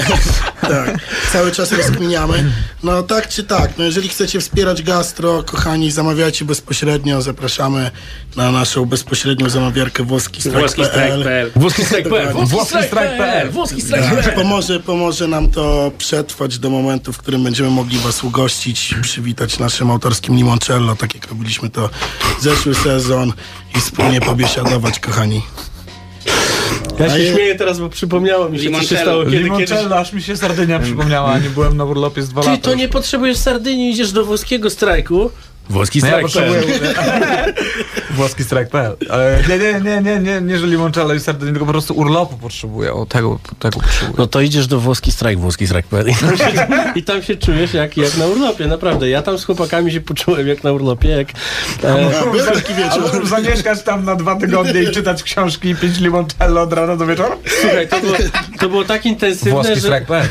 tak, cały czas rozkminiamy. No tak czy tak, no jeżeli chcecie wspierać gastro, kochani, zamawiajcie bezpośrednio, zapraszamy na naszą bezpośrednią zamawiarkę włoski Włoski strike.pl. Włoski strike.pl. Dokładnie. Włoski strike.pl. Włoski Tak, pomoże, pomoże nam to przetrwać do momentu, w którym będziemy mogli Was ugościć, przywitać naszym autorskim limoncello, tak jak robiliśmy to zeszły sezon i wspólnie pobiesiadować, kochani. Ja się je- śmieję teraz, bo przypomniało mi się, co się Limoncello. stało kiedy kiedyś... Limoncello, aż mi się Sardynia przypomniała, a nie byłem na urlopie z dwa Ty lata. to już. nie potrzebujesz Sardynii, idziesz do włoskiego strajku. Włoski No potrzebuję włoski strike.pl. Ale Nie, nie, nie, nie, nie, nie, że limoncello i Sardynii, tylko po prostu urlopu potrzebuję. O, tego, tego potrzebuję. No to idziesz do włoski strajk, włoski strajk.pl i, tam się- i tam się czujesz jak, jak na urlopie, naprawdę. Ja tam z chłopakami się poczułem jak na urlopie, jak... E, A, zamieszkać tam na dwa tygodnie i czytać książki i pić limoncello od rana do wieczoru? słuchaj, to było, to było tak intensywne, Włoski że... strike.pl.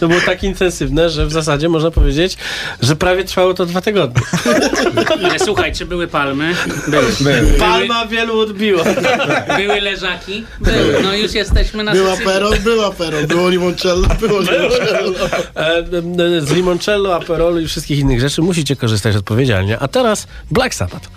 To było tak intensywne, że w zasadzie można powiedzieć, że prawie trwało to dwa tygodnie. Ale słuchaj, czy były palmy? Były. Palma wielu odbiła. Były leżaki? Były. No już jesteśmy na Była Sycylii. Perol, była Perol, było limoncello, było limoncello. E, e, Z limoncello, aperolu i wszystkich innych rzeczy musicie korzystać odpowiedzialnie. A teraz Black Sabbath.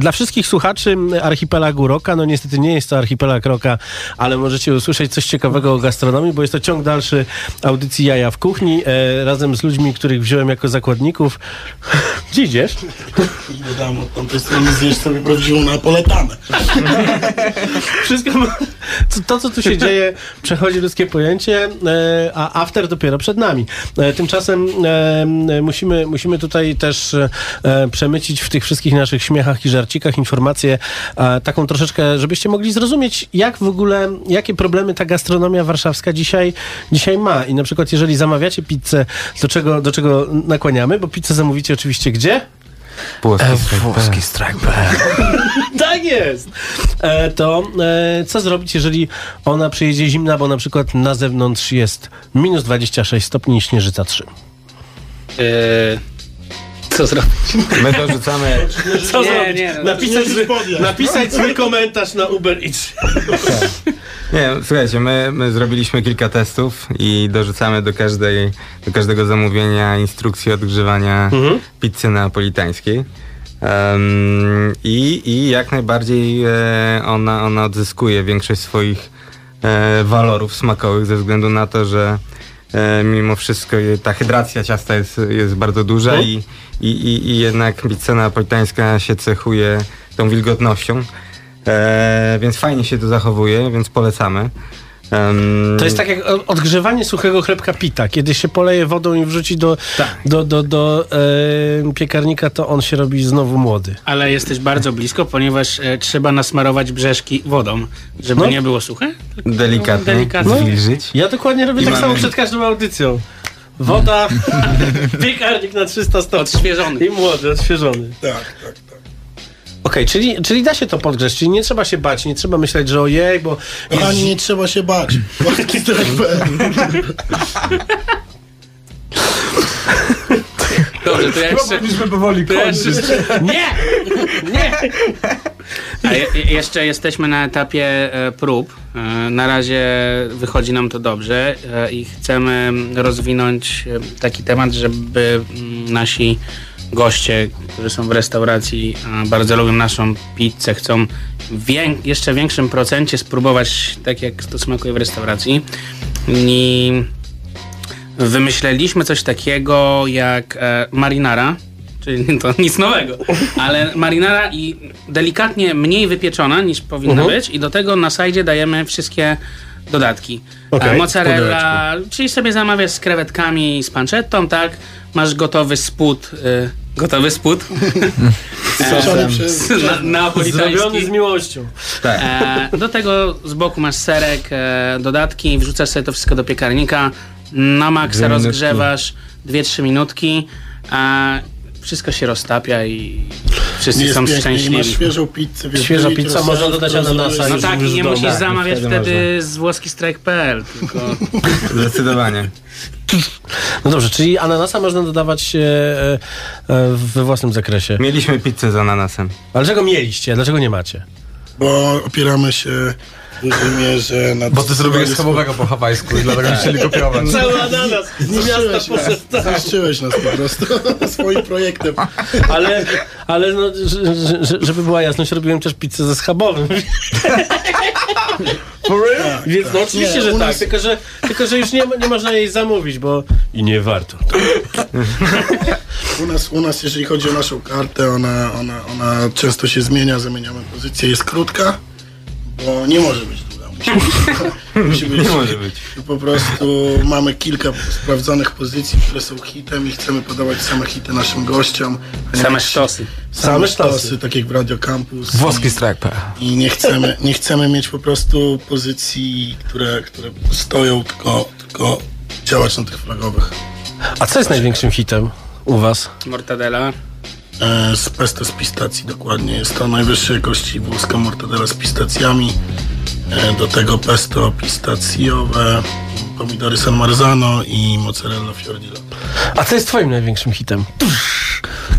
Dla wszystkich słuchaczy archipelagu Roka, no niestety nie jest to archipelag Roka, ale możecie usłyszeć coś ciekawego o gastronomii, bo jest to ciąg dalszy audycji Jaja w kuchni, e, razem z ludźmi, których wziąłem jako zakładników. Gdzie idziesz? I dodam od tamtej strony zjeść sobie prawdziwą napoletanę. Wszystko, to, co tu się dzieje, przechodzi ludzkie pojęcie, e, a after dopiero przed nami. E, Tymczasem e, musimy, musimy tutaj też przemycić w tych wszystkich naszych śmiechach i żarcikach informację taką troszeczkę, żebyście mogli zrozumieć, jak w ogóle, jakie problemy ta gastronomia warszawska dzisiaj, dzisiaj ma. I na przykład, jeżeli zamawiacie pizzę, do czego, do czego nakłaniamy, bo pizzę zamówicie oczywiście gdzie? Włoski strike.pl Tak jest! E, to e, co zrobić, jeżeli ona przyjedzie zimna, bo na przykład na zewnątrz jest minus 26 stopni i śnieżyca 3? Yy, co zrobić? My dorzucamy... Co Nie, zrobić? nie, no. napisać, Nie napisać swój komentarz na Uber Eats. Nie, słuchajcie, my, my zrobiliśmy kilka testów i dorzucamy do, każdej, do każdego zamówienia instrukcję odgrzewania pizzy neapolitańskiej. Em, i, I jak najbardziej e, ona, ona odzyskuje większość swoich e, walorów smakowych ze względu na to, że mimo wszystko ta hydracja ciasta jest, jest bardzo duża Mhm. i, i, i, jednak pizza neapolitańska się cechuje tą wilgotnością. E, więc fajnie się to zachowuje, więc polecamy. Em, To jest tak jak odgrzewanie suchego chlebka pita. Kiedy się poleje wodą i wrzuci do, do, do, do e, piekarnika, to on się robi znowu młody. Ale jesteś bardzo blisko, ponieważ e, trzeba nasmarować brzeszki wodą, żeby No. nie było suche. delikatnie, Delikatnie. zwilżyć. Ja dokładnie robię I tak mamy- samo przed każdą audycją. Woda, piekarnik na 300 stopni. Odświeżony. I młody, odświeżony. Tak, tak, Okej, czyli, czyli da się to podgrzeć, czyli nie trzeba się bać, nie trzeba myśleć, że ojej, bo... Kochani, nie trzeba się bać. Strike.pl Dobrze, to ja jeszcze... Powinniśmy powoli kończyć. nie! Nie! A je, je- jeszcze jesteśmy na etapie e, prób. E, na razie wychodzi nam to dobrze e, i chcemy rozwinąć e, taki temat, żeby mm, nasi goście, którzy są w restauracji, bardzo lubią naszą pizzę, chcą w wię- jeszcze większym procencie spróbować tak, jak to smakuje w restauracji. I wymyśleliśmy coś takiego jak e, marinara, czyli to nic nowego, ale marinara i delikatnie mniej wypieczona niż powinna Mhm. być i do tego na sajdzie dajemy wszystkie dodatki. E, w mozzarella, czyli sobie zamawiasz z krewetkami i z panczettą, tak? Masz gotowy spód, e, gotowy spód Strzony przez... na, napolitański. Zrobiony z miłością. Tak. E, do tego z boku masz serek, e, dodatki, wrzucasz sobie to wszystko do piekarnika, na maksa rozgrzewasz 2-3 minutki, a wszystko się roztapia i wszyscy Jest są pięknie. I masz szczęśliwi. świeżą pizzę. wiesz, pizza, seru, można dodać ananasa No tak, i nie musisz Tak, zamawiać wtedy wtedy z włoskistrike.pl, tylko Zdecydowanie. No dobrze, czyli ananasa można dodawać e, e, we własnym zakresie. Mieliśmy pizzę z ananasem. Ale czego mieliście? Dlaczego nie macie? Bo opieramy się w dużej mierze na... Bo ty zrobiłeś schabowego po hawajsku i dlatego chcieli kopiować. Cały ananas z miasta nas, poszedł. tak. zniszczyłeś nas po prostu swoim projektem. Ale, ale no, że- że- że- żeby była jasność, robiłem też pizzę ze schabowym. Więc no oczywiście, Nie, że tak, nas- tylko, że, tylko że już nie, ma- nie można jej zamówić, bo i nie warto. U nas, u nas, jeżeli chodzi o naszą kartę, ona, ona, ona często się zmienia, zamieniamy pozycję, jest krótka, bo nie może być długa. Musi być, Nie może być. Po prostu mamy kilka sprawdzonych pozycji, które są hitem i chcemy podawać same hity naszym gościom. same sztosy. Same Same sztosy, sztosy. tak jak w Radio Campus. Włoski strike.pl I nie chcemy, nie chcemy mieć po prostu pozycji, które, które stoją, tylko, tylko działać na tych flagowych. A co jest największym hitem u was? Mortadela. E, z pesto z pistacji dokładnie. Jest to najwyższej jakości włoska mortadela z pistacjami. E, do tego pesto pistacjowe, pomidory San Marzano i mozzarella fiordillo. A co jest twoim największym hitem?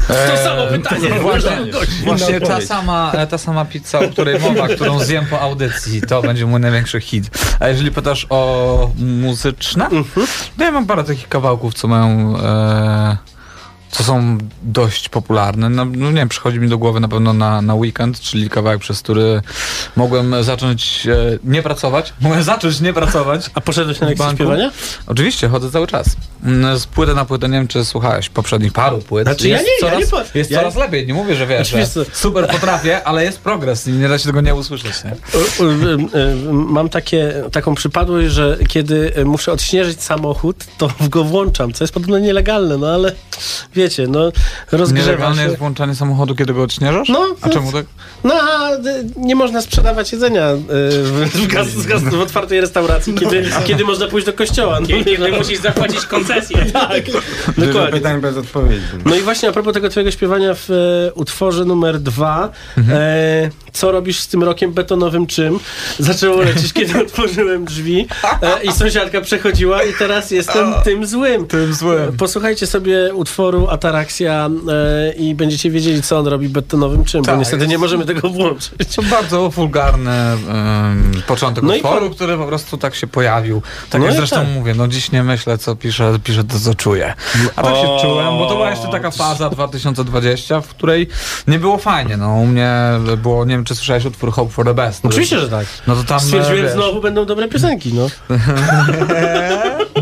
To samo pytanie. Właśnie, Gość. właśnie ta, sama, e, ta sama pizza, o której mowa, którą zjem po audycji, to będzie mój największy hit. A jeżeli pytasz o muzyczne, to ja mam parę takich kawałków, co mają e, co są dość popularne. No, no nie wiem, przychodzi mi do głowy na pewno na, na weekend, czyli kawałek, przez który mogłem zacząć e, nie pracować. Mogłem zacząć nie pracować. A poszedłeś na lekcję banku. śpiewania? Oczywiście, chodzę cały czas. Mm, Z płyty na płytę, nie wiem czy słuchałeś poprzednich paru płyt. Znaczy, ja jest nie, ja coraz, nie po- jest ja- coraz lepiej, nie mówię, że wiesz, że Oczywiście. super potrafię, ale jest progres i nie da się tego nie usłyszeć. Nie? Y, y, Mam takie, taką przypadłość, że kiedy muszę odśnieżyć samochód, to go włączam, co jest podobno nielegalne, no ale wiecie, no rozgrzewa Nielegalne się. jest włączanie samochodu, kiedy go odśnieżasz? No, A czemu tak? No, a nie można sprzedawać jedzenia y, w, w, gaz, z gaz, w otwartej restauracji, kiedy, kiedy można pójść do kościoła. No, Kiedy musisz zapłacić koncesję. tak, Dużo dokładnie. pytań bez odpowiedzi. No i właśnie a propos tego twojego śpiewania w e, utworze numer dwa, e, co robisz z tym rokiem betonowym czym? Zaczęło lecieć, kiedy otworzyłem drzwi e, i sąsiadka przechodziła i teraz jestem tym złym. Tym złym. Posłuchajcie sobie utworu Ataraxia e, i będziecie wiedzieli, co on robi betonowym czym, bo Tak, niestety jest- nie możemy tego włączyć. To bardzo wulgarny em, początek No utworu, który po prostu tak się pojawił. Tak No jak zresztą tak. mówię, no dziś nie myślę, co piszę, piszę to, co czuję. A tak się O, czułem, bo to była jeszcze taka faza 2020, w której nie było fajnie. No u mnie było, nie wiem, czy słyszałeś utwór Hope for the Best. Oczywiście, że tak. No to tam, Stwierdziłem, wiesz, znowu będą dobre piosenki, no.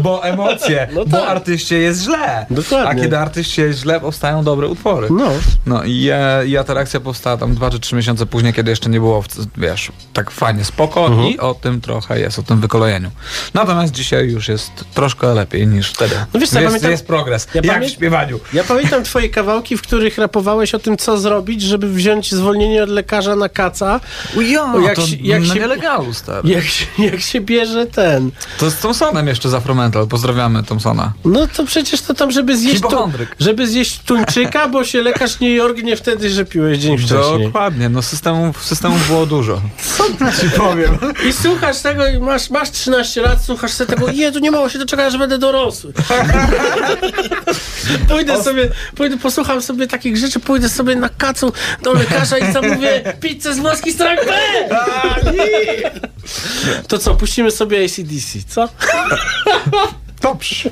bo emocje, No bo tak. artyście jest źle. Dokładnie. A kiedy artyście jest źle, powstają dobre utwory. No. No i, e, i Atarakcja powstała tam dwa czy trzy miesiące później, kiedy jeszcze nie było, wiesz, tak fajnie spoko Mhm. i o tym trochę jest, o tym wykolejeniu. Natomiast dzisiaj już jest troszkę lepiej niż wtedy. No wiesz co, ja jest, pamiętam- jest progres. ja jak w śpiewaniu. Ja pamiętam twoje kawałki, w których rapowałeś o tym, co zrobić, żeby wziąć zwolnienie od lekarza na kaca. Ujo, jak to się- jak na się- nielegalu, stary. Jak się, jak się bierze ten. To z Thompsonem jeszcze z Afromental. Pozdrawiamy Thompsona. No to przecież to tam, żeby zjeść, Hipochondryk. Żeby zjeść tuńczyka, bo się lekarz nie jorgnie wtedy, że piłeś dzień wcześniej. Dokładnie, no systemów, systemów było dużo. Co ci powiem? I słuchasz tego i masz, masz 13 lat, słuchasz sobie tego i tu nie mogło się doczekać, że będę dorosły. pójdę sobie, pójdę, posłucham sobie takich rzeczy, pójdę sobie na kacu do lekarza i zamówię pizzę z włoski strike B! To co, puścimy sobie ACDC, co? Dobrze.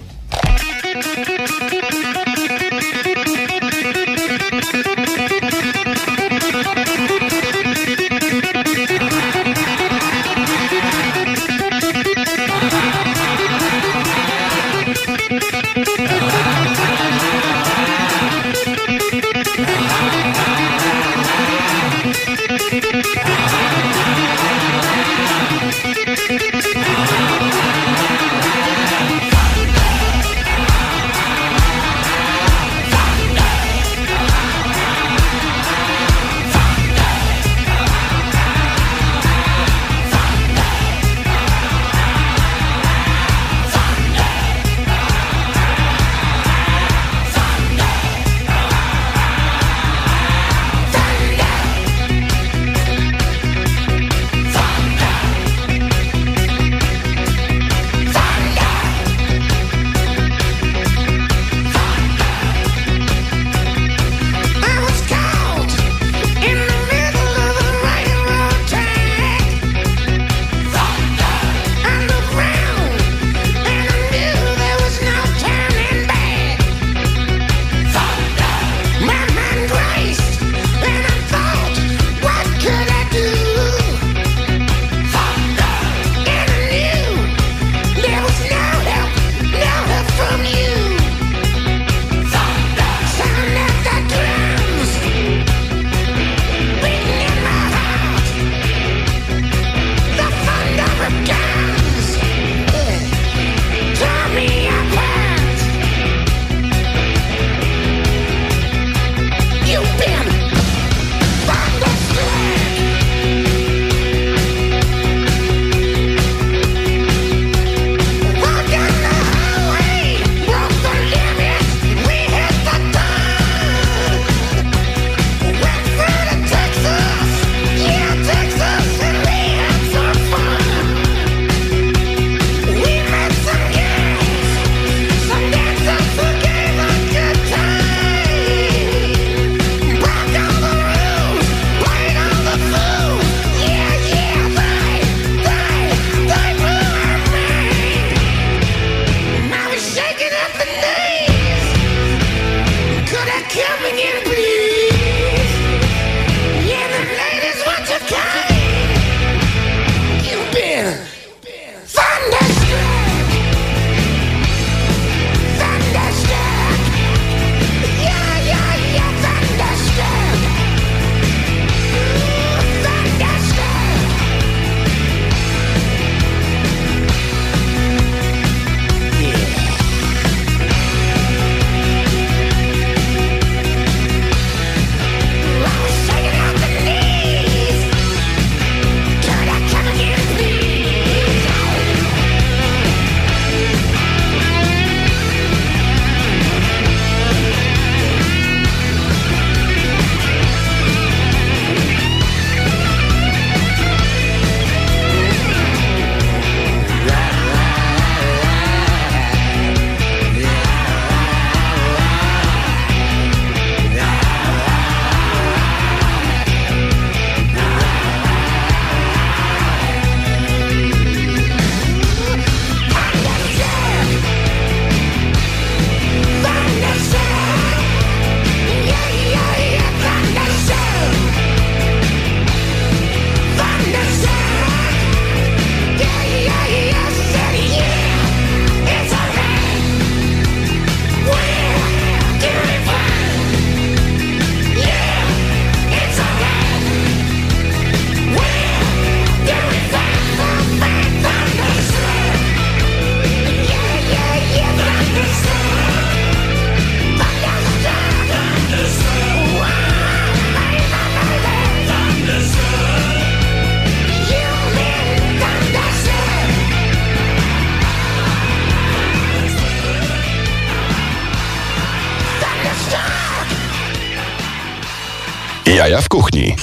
Jaja w kuchni.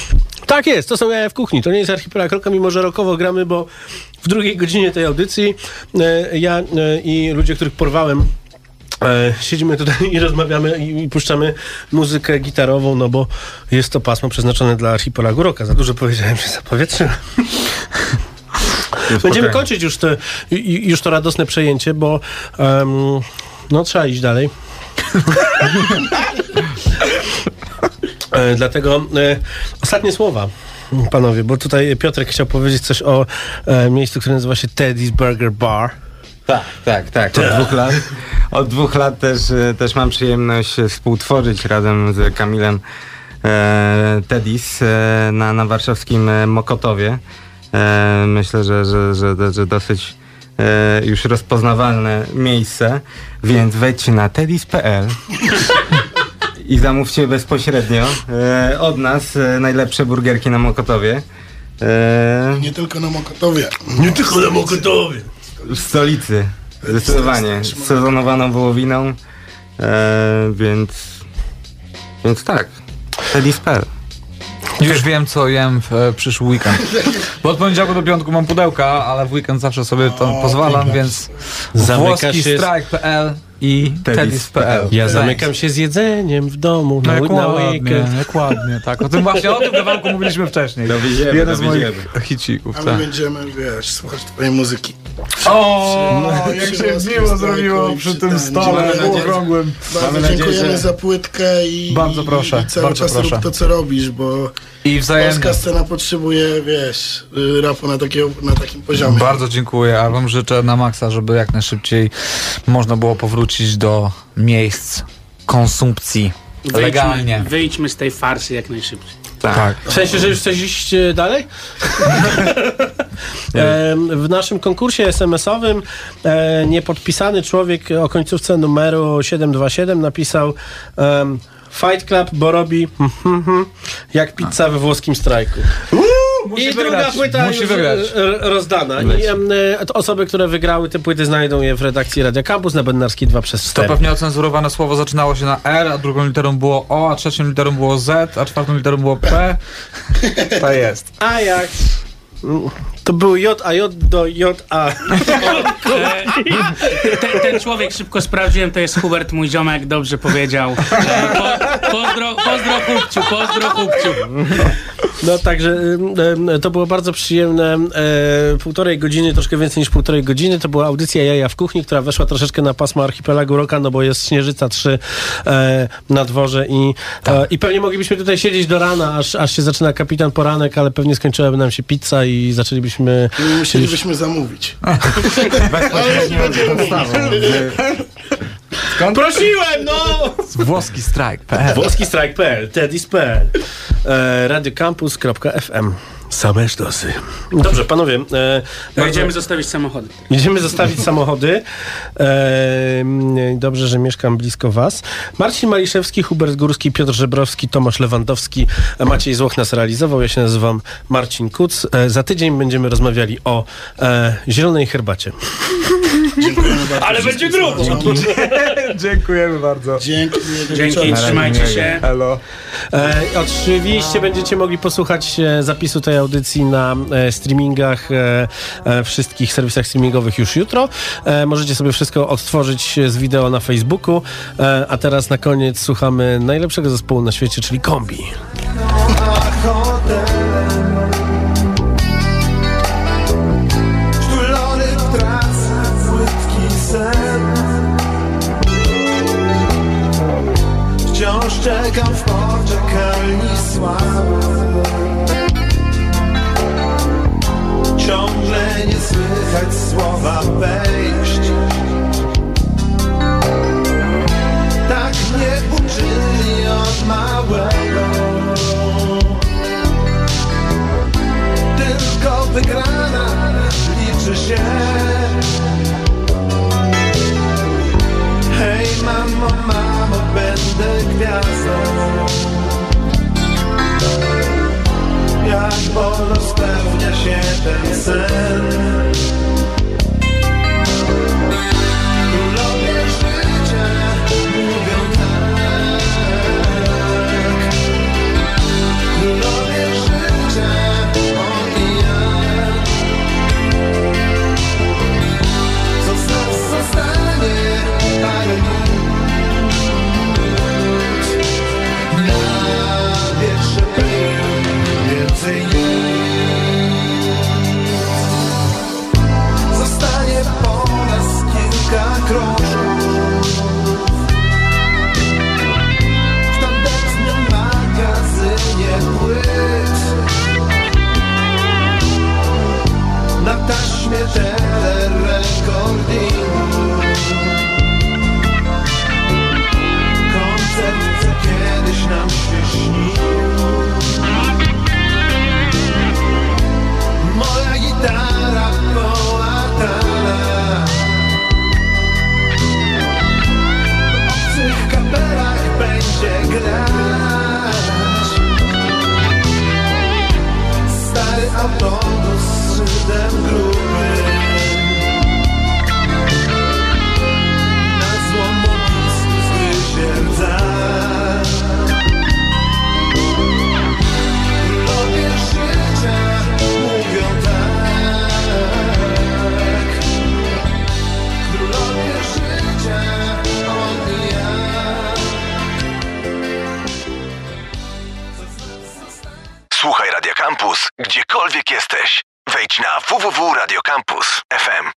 Tak jest, to są jaja w kuchni. To nie jest archipelag roka, mimo że rokowo gramy, bo w drugiej godzinie tej audycji e, ja e, i ludzie, których porwałem E, siedzimy tutaj i rozmawiamy i, i puszczamy muzykę gitarową, no bo jest to pasmo przeznaczone dla archipelagu roka. Za dużo powiedziałem, że zapowietrzyłem. Będziemy kończyć już, te, już to radosne przejęcie, bo em, no trzeba iść dalej. e, dlatego e, ostatnie słowa. Panowie, bo tutaj Piotrek chciał powiedzieć coś o e, miejscu, które nazywa się Teddy's Burger Bar. Tak, tak, tak. Od dwóch lat, od dwóch lat też, e, też mam przyjemność współtworzyć razem z Kamilem e, Tedis e, na, na warszawskim Mokotowie. E, myślę, że, że, że, że dosyć już rozpoznawalne miejsce, więc wejdźcie na tedis.pl i zamówcie bezpośrednio e, od nas e, najlepsze burgerki na Mokotowie. E, Nie tylko na Mokotowie. Nie tylko na Mokotowie. w stolicy. Zdecydowanie. Z sezonowaną wołowiną. E, więc. Więc tak. Teddy.pl. Już wiem, co jem w e, przyszły weekend. Bo od poniedziałku do piątku mam pudełka, ale w weekend zawsze sobie to pozwalam, więc Zamyka włoski się strike.pl i teddy's.pl. Ja zamykam się z jedzeniem w domu No na, jak na ładnie, weekend. jak ładnie, tak. O tym właśnie, o tym kawałku mówiliśmy wcześniej. Dowieziemy, Jeden z moich hicików, A my tak. będziemy, wiesz, słuchać twojej muzyki. O, Przy- jak się miło zrobiło przy tym ten. stole okrągłym. Bardzo dziękujemy za płytkę i, Bardzo proszę, i cały bardzo czas proszę. rób to, co robisz, bo I wzajemnie. polska scena potrzebuje, wiesz, rapu na, takiego, na takim poziomie. Bardzo dziękuję, a wam życzę na maksa, żeby jak najszybciej można było powrócić do miejsc konsumpcji legalnie. Wyjdźmy, wyjdźmy z tej farsy jak najszybciej. Tak. W sensie, że już chcesz iść e, dalej? W naszym konkursie SMS-owym e, niepodpisany człowiek o końcówce numeru 727 napisał Fight Club, bo robi jak pizza we włoskim strajku. Musi I druga wygrać, płyta musi już wygrać. e, rozdana. I em, e, to osoby, które wygrały te płyty znajdą je w redakcji Radia Campus na Bednarskiej 2 przez To 4. pewnie ocenzurowane słowo zaczynało się na R, a drugą literą było O, a trzecią literą było Z, a czwartą literą było P. To jest. A jak? To był J, a J do J, a. E, ten, ten człowiek szybko sprawdziłem, to jest Hubert, mój ziomek, dobrze powiedział. E, po, pozdro, pozdro kupciu, pozdro kupciu. No także to było bardzo przyjemne. Półtorej godziny, troszkę więcej niż półtorej godziny. To była audycja Jaja w kuchni, która weszła troszeczkę na pasmo archipelagu Roka, no bo jest Śnieżyca 3 e, na dworze i, e, i pewnie moglibyśmy tutaj siedzieć do rana, aż, aż się zaczyna kapitan poranek, ale pewnie skończyłaby nam się pizza i zaczęlibyśmy... Musielibyśmy zamówić. Ale nie będzie Prosiłem, no! Włoski strike.pl Włoski strike.pl, teddys.pl, e, radiocampus.fm. Same sztosy. Dobrze, panowie. E, No, bardzo- idziemy zostawić samochody. Idziemy zostawić samochody. E, dobrze, że mieszkam blisko was. Marcin Maliszewski, Hubert Górski, Piotr Żebrowski, Tomasz Lewandowski, Maciej Złoch nas realizował. Ja się nazywam Marcin Kuc. E, za tydzień będziemy rozmawiali o e, zielonej herbacie. Dziękujemy bardzo. Ale będzie grubo. Dziękujemy bardzo. Dzięki. Dzięki, trzymajcie się. Hello. E, oczywiście będziecie mogli posłuchać e, zapisu tej audycji na e, streamingach, e, e, wszystkich serwisach streamingowych już jutro. Możecie sobie wszystko odtworzyć z wideo na Facebooku. A teraz na koniec słuchamy najlepszego zespołu na świecie, czyli Kombi. Wciąż czekam w poczekalni sławy słychać słowa wejść Tak mnie uczyli od małego tylko wygrana liczy się. Hej mamo, mamo, będę gwiazdą. Jak wolno spełnia się ten sen. śmierzelę ręką dni gdziekolwiek jesteś. Wejdź na www.radiocampus.fm.